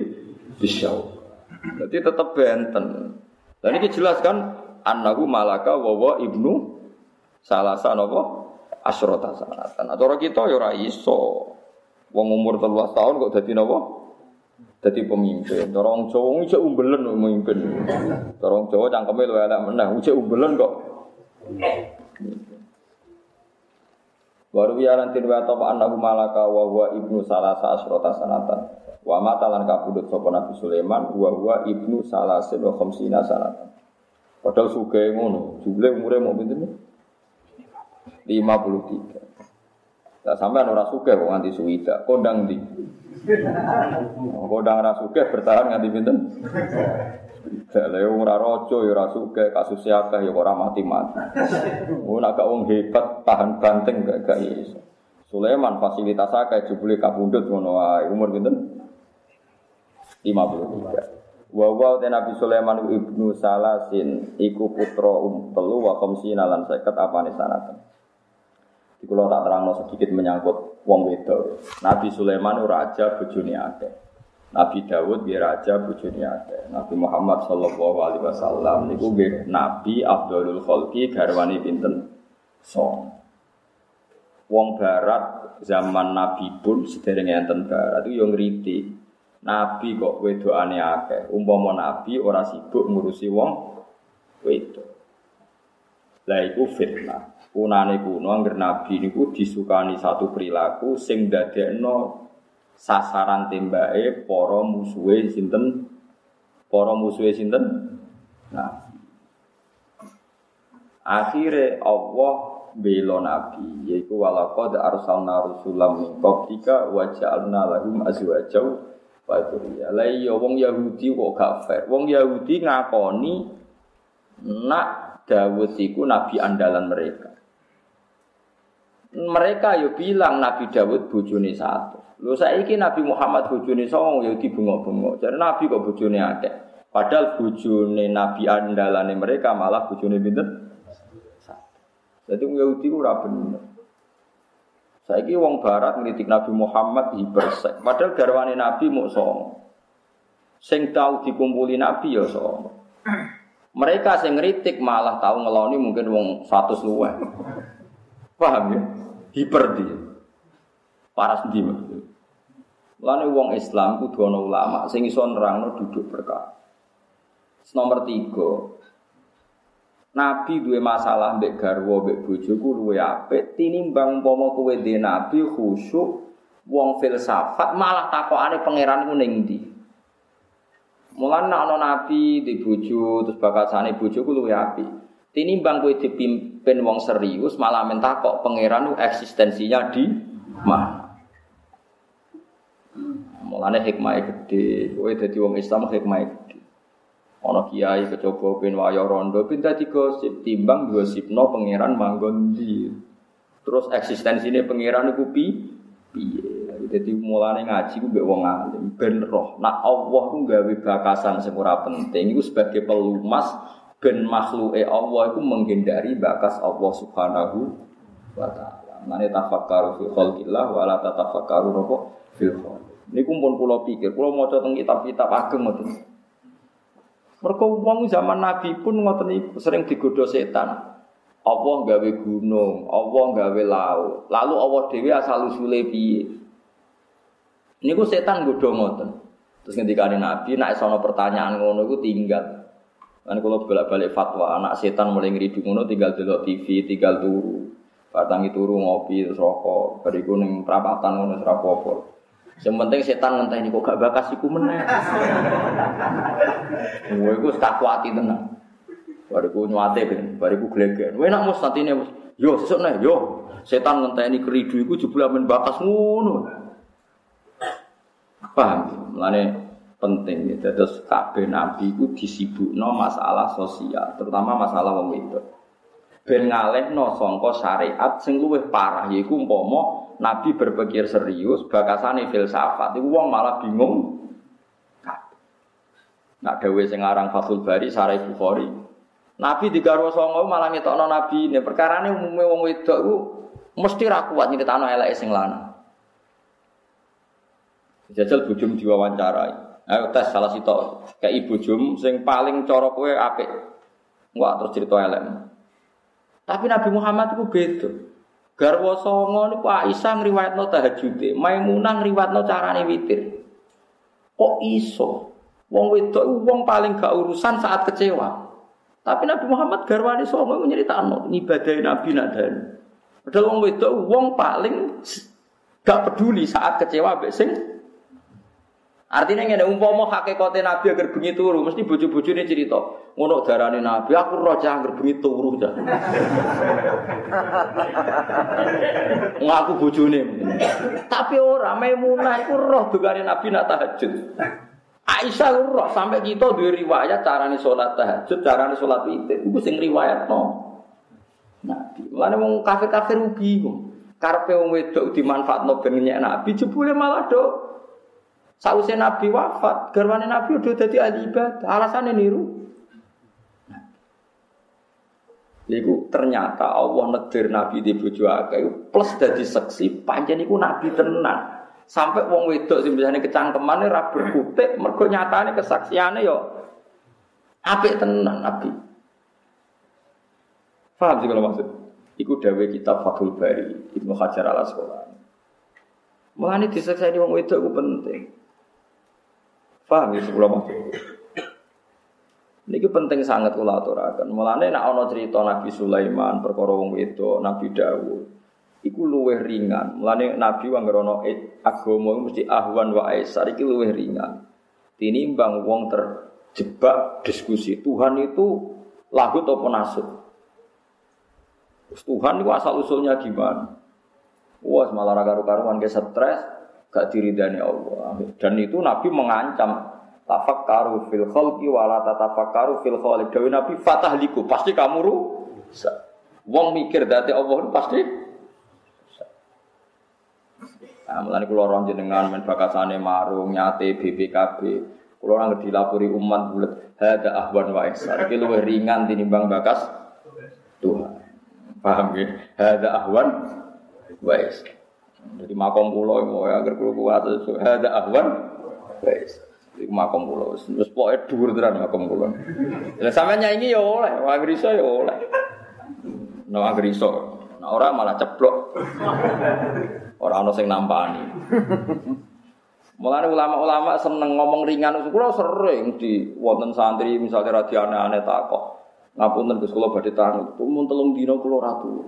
bisyau. Jadi tetap benten. Dan ini jelaskan annahu malaka wawa ibnu salasa nopo asrota sanatan. Atau orang kita ya iso. Wong umur 13 tahun kok dadi napa? Dadi pemimpin. Orang Jawa iso umbelen pemimpin. Orang Jawa cangkeme luwih elek meneh, umbelen kok. Baru ya lantin wa ta annahu malaka wa huwa ibnu salasa asrota sanatan. Wa mata lan kabudut sapa Nabi Sulaiman wa huwa ibnu salasin wa khamsina sanatan. Padahal sugih ngono, jumlah umure mau pinten? 53. Lah sampean ora sugih kok nganti suwida, kondang ndi? Kondang ora sugih bertahan nganti pinten? Lha ora raja ya ora sugih, kasus akeh ya ora mati-mati. Oh nek gak wong hebat tahan banteng gak gak iso. Sulaiman fasilitas akeh jebule kabundut ngono wae. Umur pinten? 53. Wa wa Nabi Sulaiman ibnu Salasin iku putra um telu wa khamsina lan 50 apane sanatan. Iku tak terangno sedikit menyangkut wong wedok. Nabi Sulaiman raja bojone akeh. Nabi Dawud dia raja bojone akeh. Nabi Muhammad sallallahu alaihi wasallam niku nggih nabi Abdulul Khalqi garwane pinten? Song. Wong barat zaman Nabi pun sedereng enten barat itu yang ngeriti. Nabi kok wedokane akeh. Umpama nabi ora sibuk ngurusi wong wedok. Lah iku fitnah. Kunane kuno angger nabi niku disukani satu perilaku sing dadekno sasaran tembake para musuhe sinten? Para musuhe sinten? Nah. Akhirnya Allah bela nabi yaiku walaqad arsalna rusulam min qablika wa ja'alna lahum azwaja wa dzurriyyah. La iya wong Yahudi kok gak fair. Wong Yahudi ngakoni nak Dawud iku nabi andalan mereka mereka yo bilang Nabi Dawud bojone satu. Lho saiki Nabi Muhammad bojone songo yo dibengok-bengok. Jadi Nabi kok bojone akeh. Padahal bojone Nabi andalane mereka malah bojone pinten? Satu. Jadi Yahudi ora bener. Saiki wong barat ngritik Nabi Muhammad hipersek. Padahal garwane Nabi mau songo. Sing tahu dikumpuli Nabi ya songo. Mereka sing ngritik malah tahu ngeloni mungkin wong 100 luwih. Paham ya? hiper dia. Paras maksud. Lane wong Islam kudu ana ulama sing iso nerangno duduk berkah. Nomor tiga, Nabi duwe masalah mbek garwa mbek bojoku luwe apik tinimbang umpama kowe dhe nabi khusyuk wong filsafat malah takokane pangeran ku ning ndi. Mulane nabi di bojo terus bakasane bojoku luwe apik. Tinimbang kowe dipimpin wong serius malah minta kok pangeran eksistensinya di mana. Mulane hikmah gede, kowe dadi wong Islam hikmah gede. Ana kiai kecoba pin wayo rondo pin dadi gosip timbang gosipno pangeran manggon di. Terus eksistensinya pangeran iku pi piye. Jadi mulane ngaji ku mbek wong alim ben roh. Nak Allah ku gawe bakasan sing ora penting iku sebagai pelumas ben makhluke Allah itu menghindari bakas Allah Subhanahu wa taala. Mane tafakkaru fi khalqillah wa la tatafakkaru nopo fil khalq. Niku pun kula pikir, kula maca teng kitab-kitab ageng ngoten. Mergo wong zaman Nabi pun ngoten niku sering digodha setan. Allah gawe gunung, Allah gawe laut. Lalu Allah dhewe asal usule piye? Niku setan godha ngoten. Terus ngendikane Nabi nek ana pertanyaan ngono iku tinggal Kan kalau bolak-balik fatwa anak setan mulai ngeridu ngono tinggal delok TV, tinggal turu. Batangi turu ngopi rokok, bariku ning perapatan ngono apa-apa. Yang penting setan ngenteni kok gak bakas iku meneh. Kowe iku tak kuati tenang. Bariku nyuate ben, bariku gleger. Kowe nak mus santine mus. Yo sesuk nih, yo. Setan ngenteni keridu iku jebul men bakas ngono. Paham? Mulane penting ya. Terus kabeh nabi itu disibukno masalah sosial, terutama masalah wong wedok. Ben ngalehno sangka syariat sing luwih parah yaiku umpama nabi berpikir serius bakasane filsafat iku wong malah bingung. Nak dawuh sing aran Fathul Bari Sarai Bukhari. Nabi digarwa songo malah ngetokno nabi ini perkarane umume wong wedok iku mesti ra kuat nyritakno eleke sing lanang. Jajal bujum diwawancarai. Ayo tes salah sitok kayak ibu jum sing paling cara kowe apik. Enggak terus cerita elek. Tapi Nabi Muhammad itu beda. Garwa songo niku Aisyah ngriwayatno tahajude, Maimunah ngriwayatno carane witir. Kok iso? Wong wedok wong paling gak urusan saat kecewa. Tapi Nabi Muhammad garwane songo nyeritakno ngibadahi Nabi nadan. Padahal wong wedok wong paling gak peduli saat kecewa mbek sing Artinya ngene umpama hakikate Nabi agar bengi turu, mesti bojo-bojone cerita, ngono darane Nabi, aku cah agar bengi turu cah. Ngaku bojone. Tapi ora Maimunah iku roh dugane Nabi nak tahajud. Aisyah roh sampai kita duwe riwayat carane salat tahajud, carane salat witir. Iku sing riwayatno. Nabi. Mulane wong kafir-kafir rugi kok. Karepe wong wedok dimanfaatno ben nyek Nabi, jebule malah do Sausé Nabi wafat, garwane Nabi udah jadi ahli ibadah. Alasannya niru. Iku ternyata Allah negir Nabi di bojo akeh plus dadi seksi panjen iku Nabi tenan. Sampai wong wedok sing biasane kecangkemane ra berkutik mergo nyatane kesaksiane yo apik tenan Nabi. Paham sih kalau maksud? Iku dawe kitab Fathul Bari Ibnu Hajar al Asqalani. Mulane disekseni wong wedok iku penting. Paham ya sebelah maksud? Ini penting sangat kula aturaken. Mulane nek ana cerita Nabi Sulaiman, perkara wong Nabi Dawud, iku luwih ringan. Mulane Nabi wong ngrono agama mesti ahwan wa aisar iki luwih ringan. Tinimbang wong terjebak diskusi Tuhan itu lagu atau. Tuhan itu asal usulnya gimana? Wah, malah karu-karuan ke stres, gak diridani Allah. Dan itu Nabi mengancam tafakkaru fil khalqi wala tatafakkaru fil khaliq. Dewi Nabi fatahliku, pasti kamu rusak. Wong mikir dati Allah itu pasti Nah, mulane kula ora jenengan men bakasane marung nyate BPKB. Kula ora dilapori umat bulet hada ahwan wa ihsan. Iki luwih ringan tinimbang bakas Tuhan. Paham ya? Hada ahwan wa ihsan. Jadi makom pulau mau ya agar pulau kuat itu ada ahwan. Wes. Di makom pulau. Terus pokoknya dhuwur tenan makom pulau. Sampean nyanyi ya oleh, wong iso ya oleh. No agar iso. Nah, orang malah ceplok. Orang ono sing nampani. Mulane ulama-ulama seneng ngomong ringan, kula sering di wonten santri misalnya radiane aneh takok. Ngapunten Gus kula badhe tanut, mun telung dina kula ratu.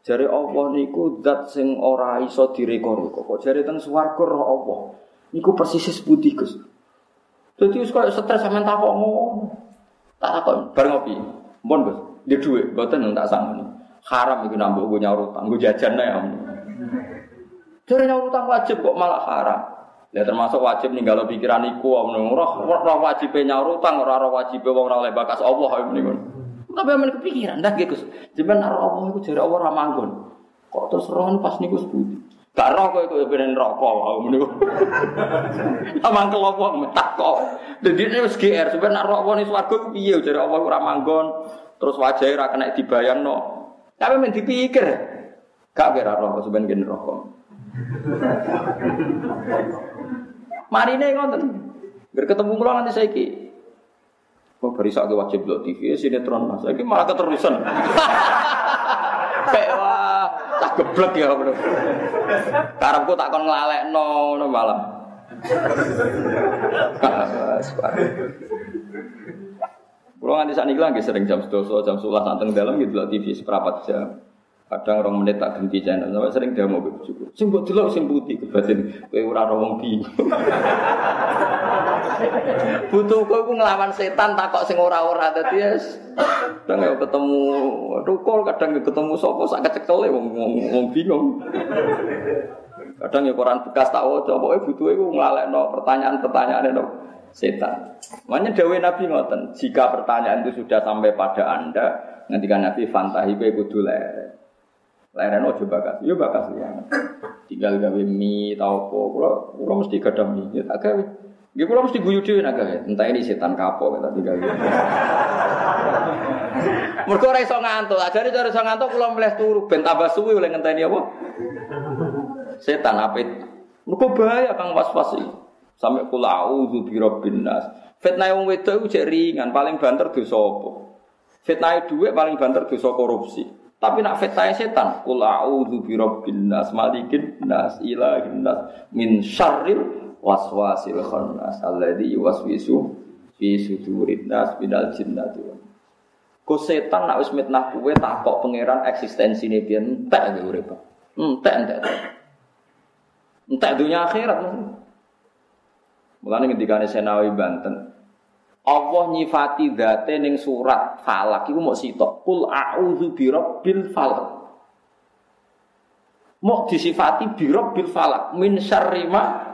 Jare Allah niku zat sing ora iso direko-reko. Kok jare teng swarga roh Allah. Niku persis putih Gus. Dadi wis koyo stres sampean takok ngono. Tak takok bar ngopi. Mun Gus, di dhuwit mboten tak sangoni. Haram iku nambah gue nyaur utang, gue jajan ya. Jare nyaur utang wajib kok malah haram. Ya termasuk wajib kalau pikiran iku om roh roh wajib nyaur utang ora roh wajib wong ora bakas Allah. Tapi amen kepikiran dah gitu. Jiban naro Allah itu jadi Allah ramanggon. Kok terus roh pas niku seputi. Gak roh kok itu ben rokok wae niku. Amang kelopo metak kok. Dadi ini wis GR sebenarnya naro Allah ning swarga ku piye jadi Allah ora manggon. Terus wajahnya ra kena dibayangno. Tapi men dipikir. Gak kira roh sebenarnya gen rokok. Marine ngoten. Ger ketemu kula nanti saiki. Kok beri sak wajib lo TV sinetron Mas. Iki malah keterusan. Kayak wah, tak geblek ya bro. Karepku tak kon nglalekno ngono malah. Kulo nganti sakniki lagi sering jam 12 jam 11 nanteng dalam gitu TV seperempat jam. Kadang orang menit tak ganti channel, sampai sering dia mau bersyukur. Sing buat dulu sing putih kebatin, kue ora bingung. Butuh kue ngelawan setan takok sing ora-ora tadi ya. Kadang ya ketemu rukul, kadang ya ketemu sopo sak kecekel wong wong bingung. Kadang ya koran bekas tak waca, pokoke butuhe ku nglalekno pertanyaan-pertanyaan itu setan. Makanya dawe Nabi ngoten, jika pertanyaan itu sudah sampai pada Anda, nanti kan Nabi fantahi kowe kudu. Leren ojo bakas, yo bakas ya. Tinggal gawe mie tau apa, kula kula mesti gadah mie, ya tak gawe. Nggih kula mesti guyu dhewe nak gawe. Entah ini setan kapok kita tinggal. Mergo ora iso ngantuk, ajare cara iso ngantuk kula mleh turu ben tambah suwi oleh ngenteni apa? Setan apit. Mergo bahaya kang was-was iki. Sampai kula auzu bi rabbin nas. Fitnah wong wedok iku ringan, paling banter dosa apa? Fitnah dhuwit paling banter dosa korupsi. Tapi nak fitnah setan, kul a'udzu bi rabbin nas, malikin nas, ilahin nas, min syarril waswasil khannas alladzi yuwaswisu fi sudurin nas minal jinnati Ku setan nak wis mitnah kowe takok pangeran eksistensine piye entek ge urip. Entek entek. Entek dunia akhirat. Mulane ngendikane Senawi Banten, Allah nyifati date ning surat Falak iku mau sitok. Kul a'udzu birabbil falak. Mau disifati birabbil falak min syarri ma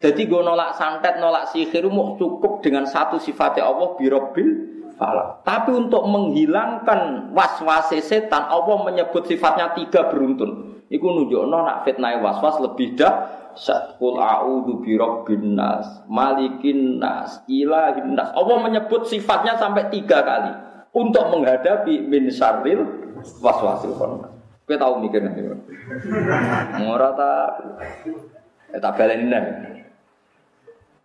jadi gue nolak santet, nolak sihir mau cukup dengan satu sifatnya Allah birabbil falak. Tapi untuk menghilangkan was-was setan, Allah menyebut sifatnya tiga beruntun. Iku nunjukno nak fitnah was-was lebih dah Kul a'udzu birabbin nas, malikin nas, ilahin nas. Allah menyebut sifatnya sampai tiga kali untuk menghadapi min syarril waswasil khannas. Kowe tahu mikir nanti. Ora ta eh, tak baleni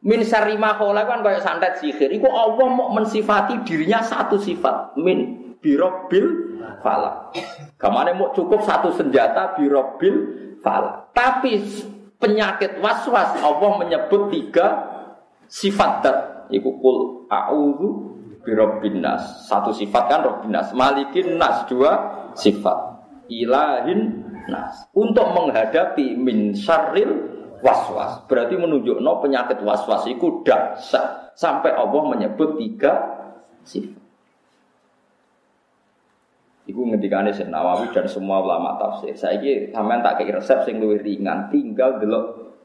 Min syarri ma kan kayak santet sihir. Iku Allah mau mensifati dirinya satu sifat. Min birobil falak. Kamane mau cukup satu senjata birobil falak. Tapi penyakit was-was. Allah menyebut tiga sifat dat. Iku kul a'udzu birabbin nas. Satu sifat kan rabbin nas. Malikin nas dua sifat. Ilahin nas. Untuk menghadapi min syarril waswas. Berarti menunjuk no penyakit waswas itu dahsyat sampai Allah menyebut tiga sifat Iku ngendikane Syekh Nawawi dan semua ulama tafsir. Saiki sampean tak kei resep sing luwih ringan, tinggal delok.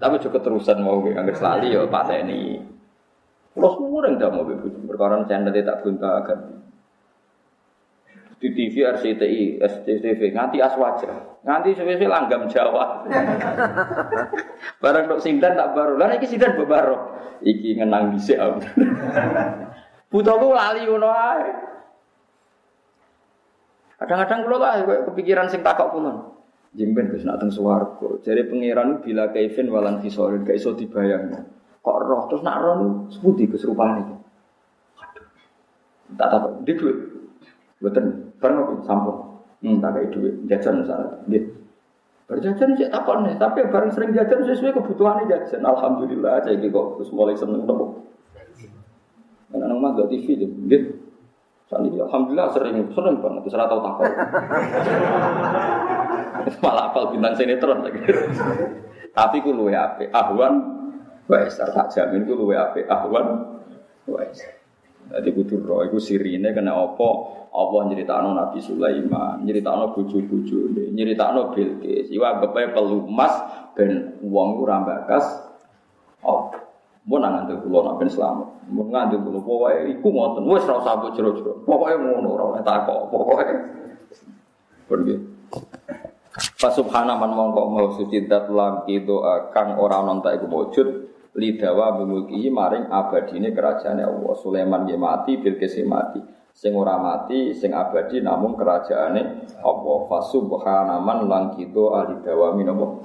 Tapi juga terusan mau nggak selali ya Pak Teni. Kulo suwun ndak mau bojo perkara channel tak akan di TV RCTI, SCTV, nganti aswaja, nganti sesuai langgam Jawa. Barang dok sindan tak baru, lah iki sindan baru, iki ngenang dhisik aku. Butuhku lali ae. Kadang-kadang kula lah kepikiran sing takok kula. Jimben Gus nak teng swarga. Jare pangeran bila kaifin walan fisorin gak iso dibayangno. Kok roh terus nak roh seputi Gus rupane. Aduh. Tak takok di duit. Mboten apa sampun. Hmm, tak kayak duit jajan misalnya. Nggih. Berjajan cek takon nih, tapi bareng sering jajan sesuai kebutuhannya jajan. Alhamdulillah, saya kok mulai seneng. Karena nang mah TV deh, gitu. Saat ini alhamdulillah sering sering banget, terus tahu takut. Malah apal bintang sinetron lagi. Tapi ku luwe ape, ahwan wes tak jamin ku luwe ape, ahwan wes. Jadi kudu roh iku sirine kena apa? Allah nyeritakno Nabi Sulaiman, nyeritakno bojo-bojone, nyeritakno Bilqis. Iwa anggap pelumas ben wong ora bakas apa. Mau nang ngandel kulo nak ben selamat. Mau ngandel kulo pokoke iku ngoten. Wis ora usah mbok jero-jero. Pokoke ngono ora oleh takok. Pergi. Fa subhana man mongko mau suci dat lang doa kang ora nonta iku wujud lidawa bimulki maring abadine kerajaan Allah. Sulaiman nggih mati, Bilqis mati. Sing ora mati, sing abadi namun kerajaane Allah. Fa subhana man lang doa lidawa minapa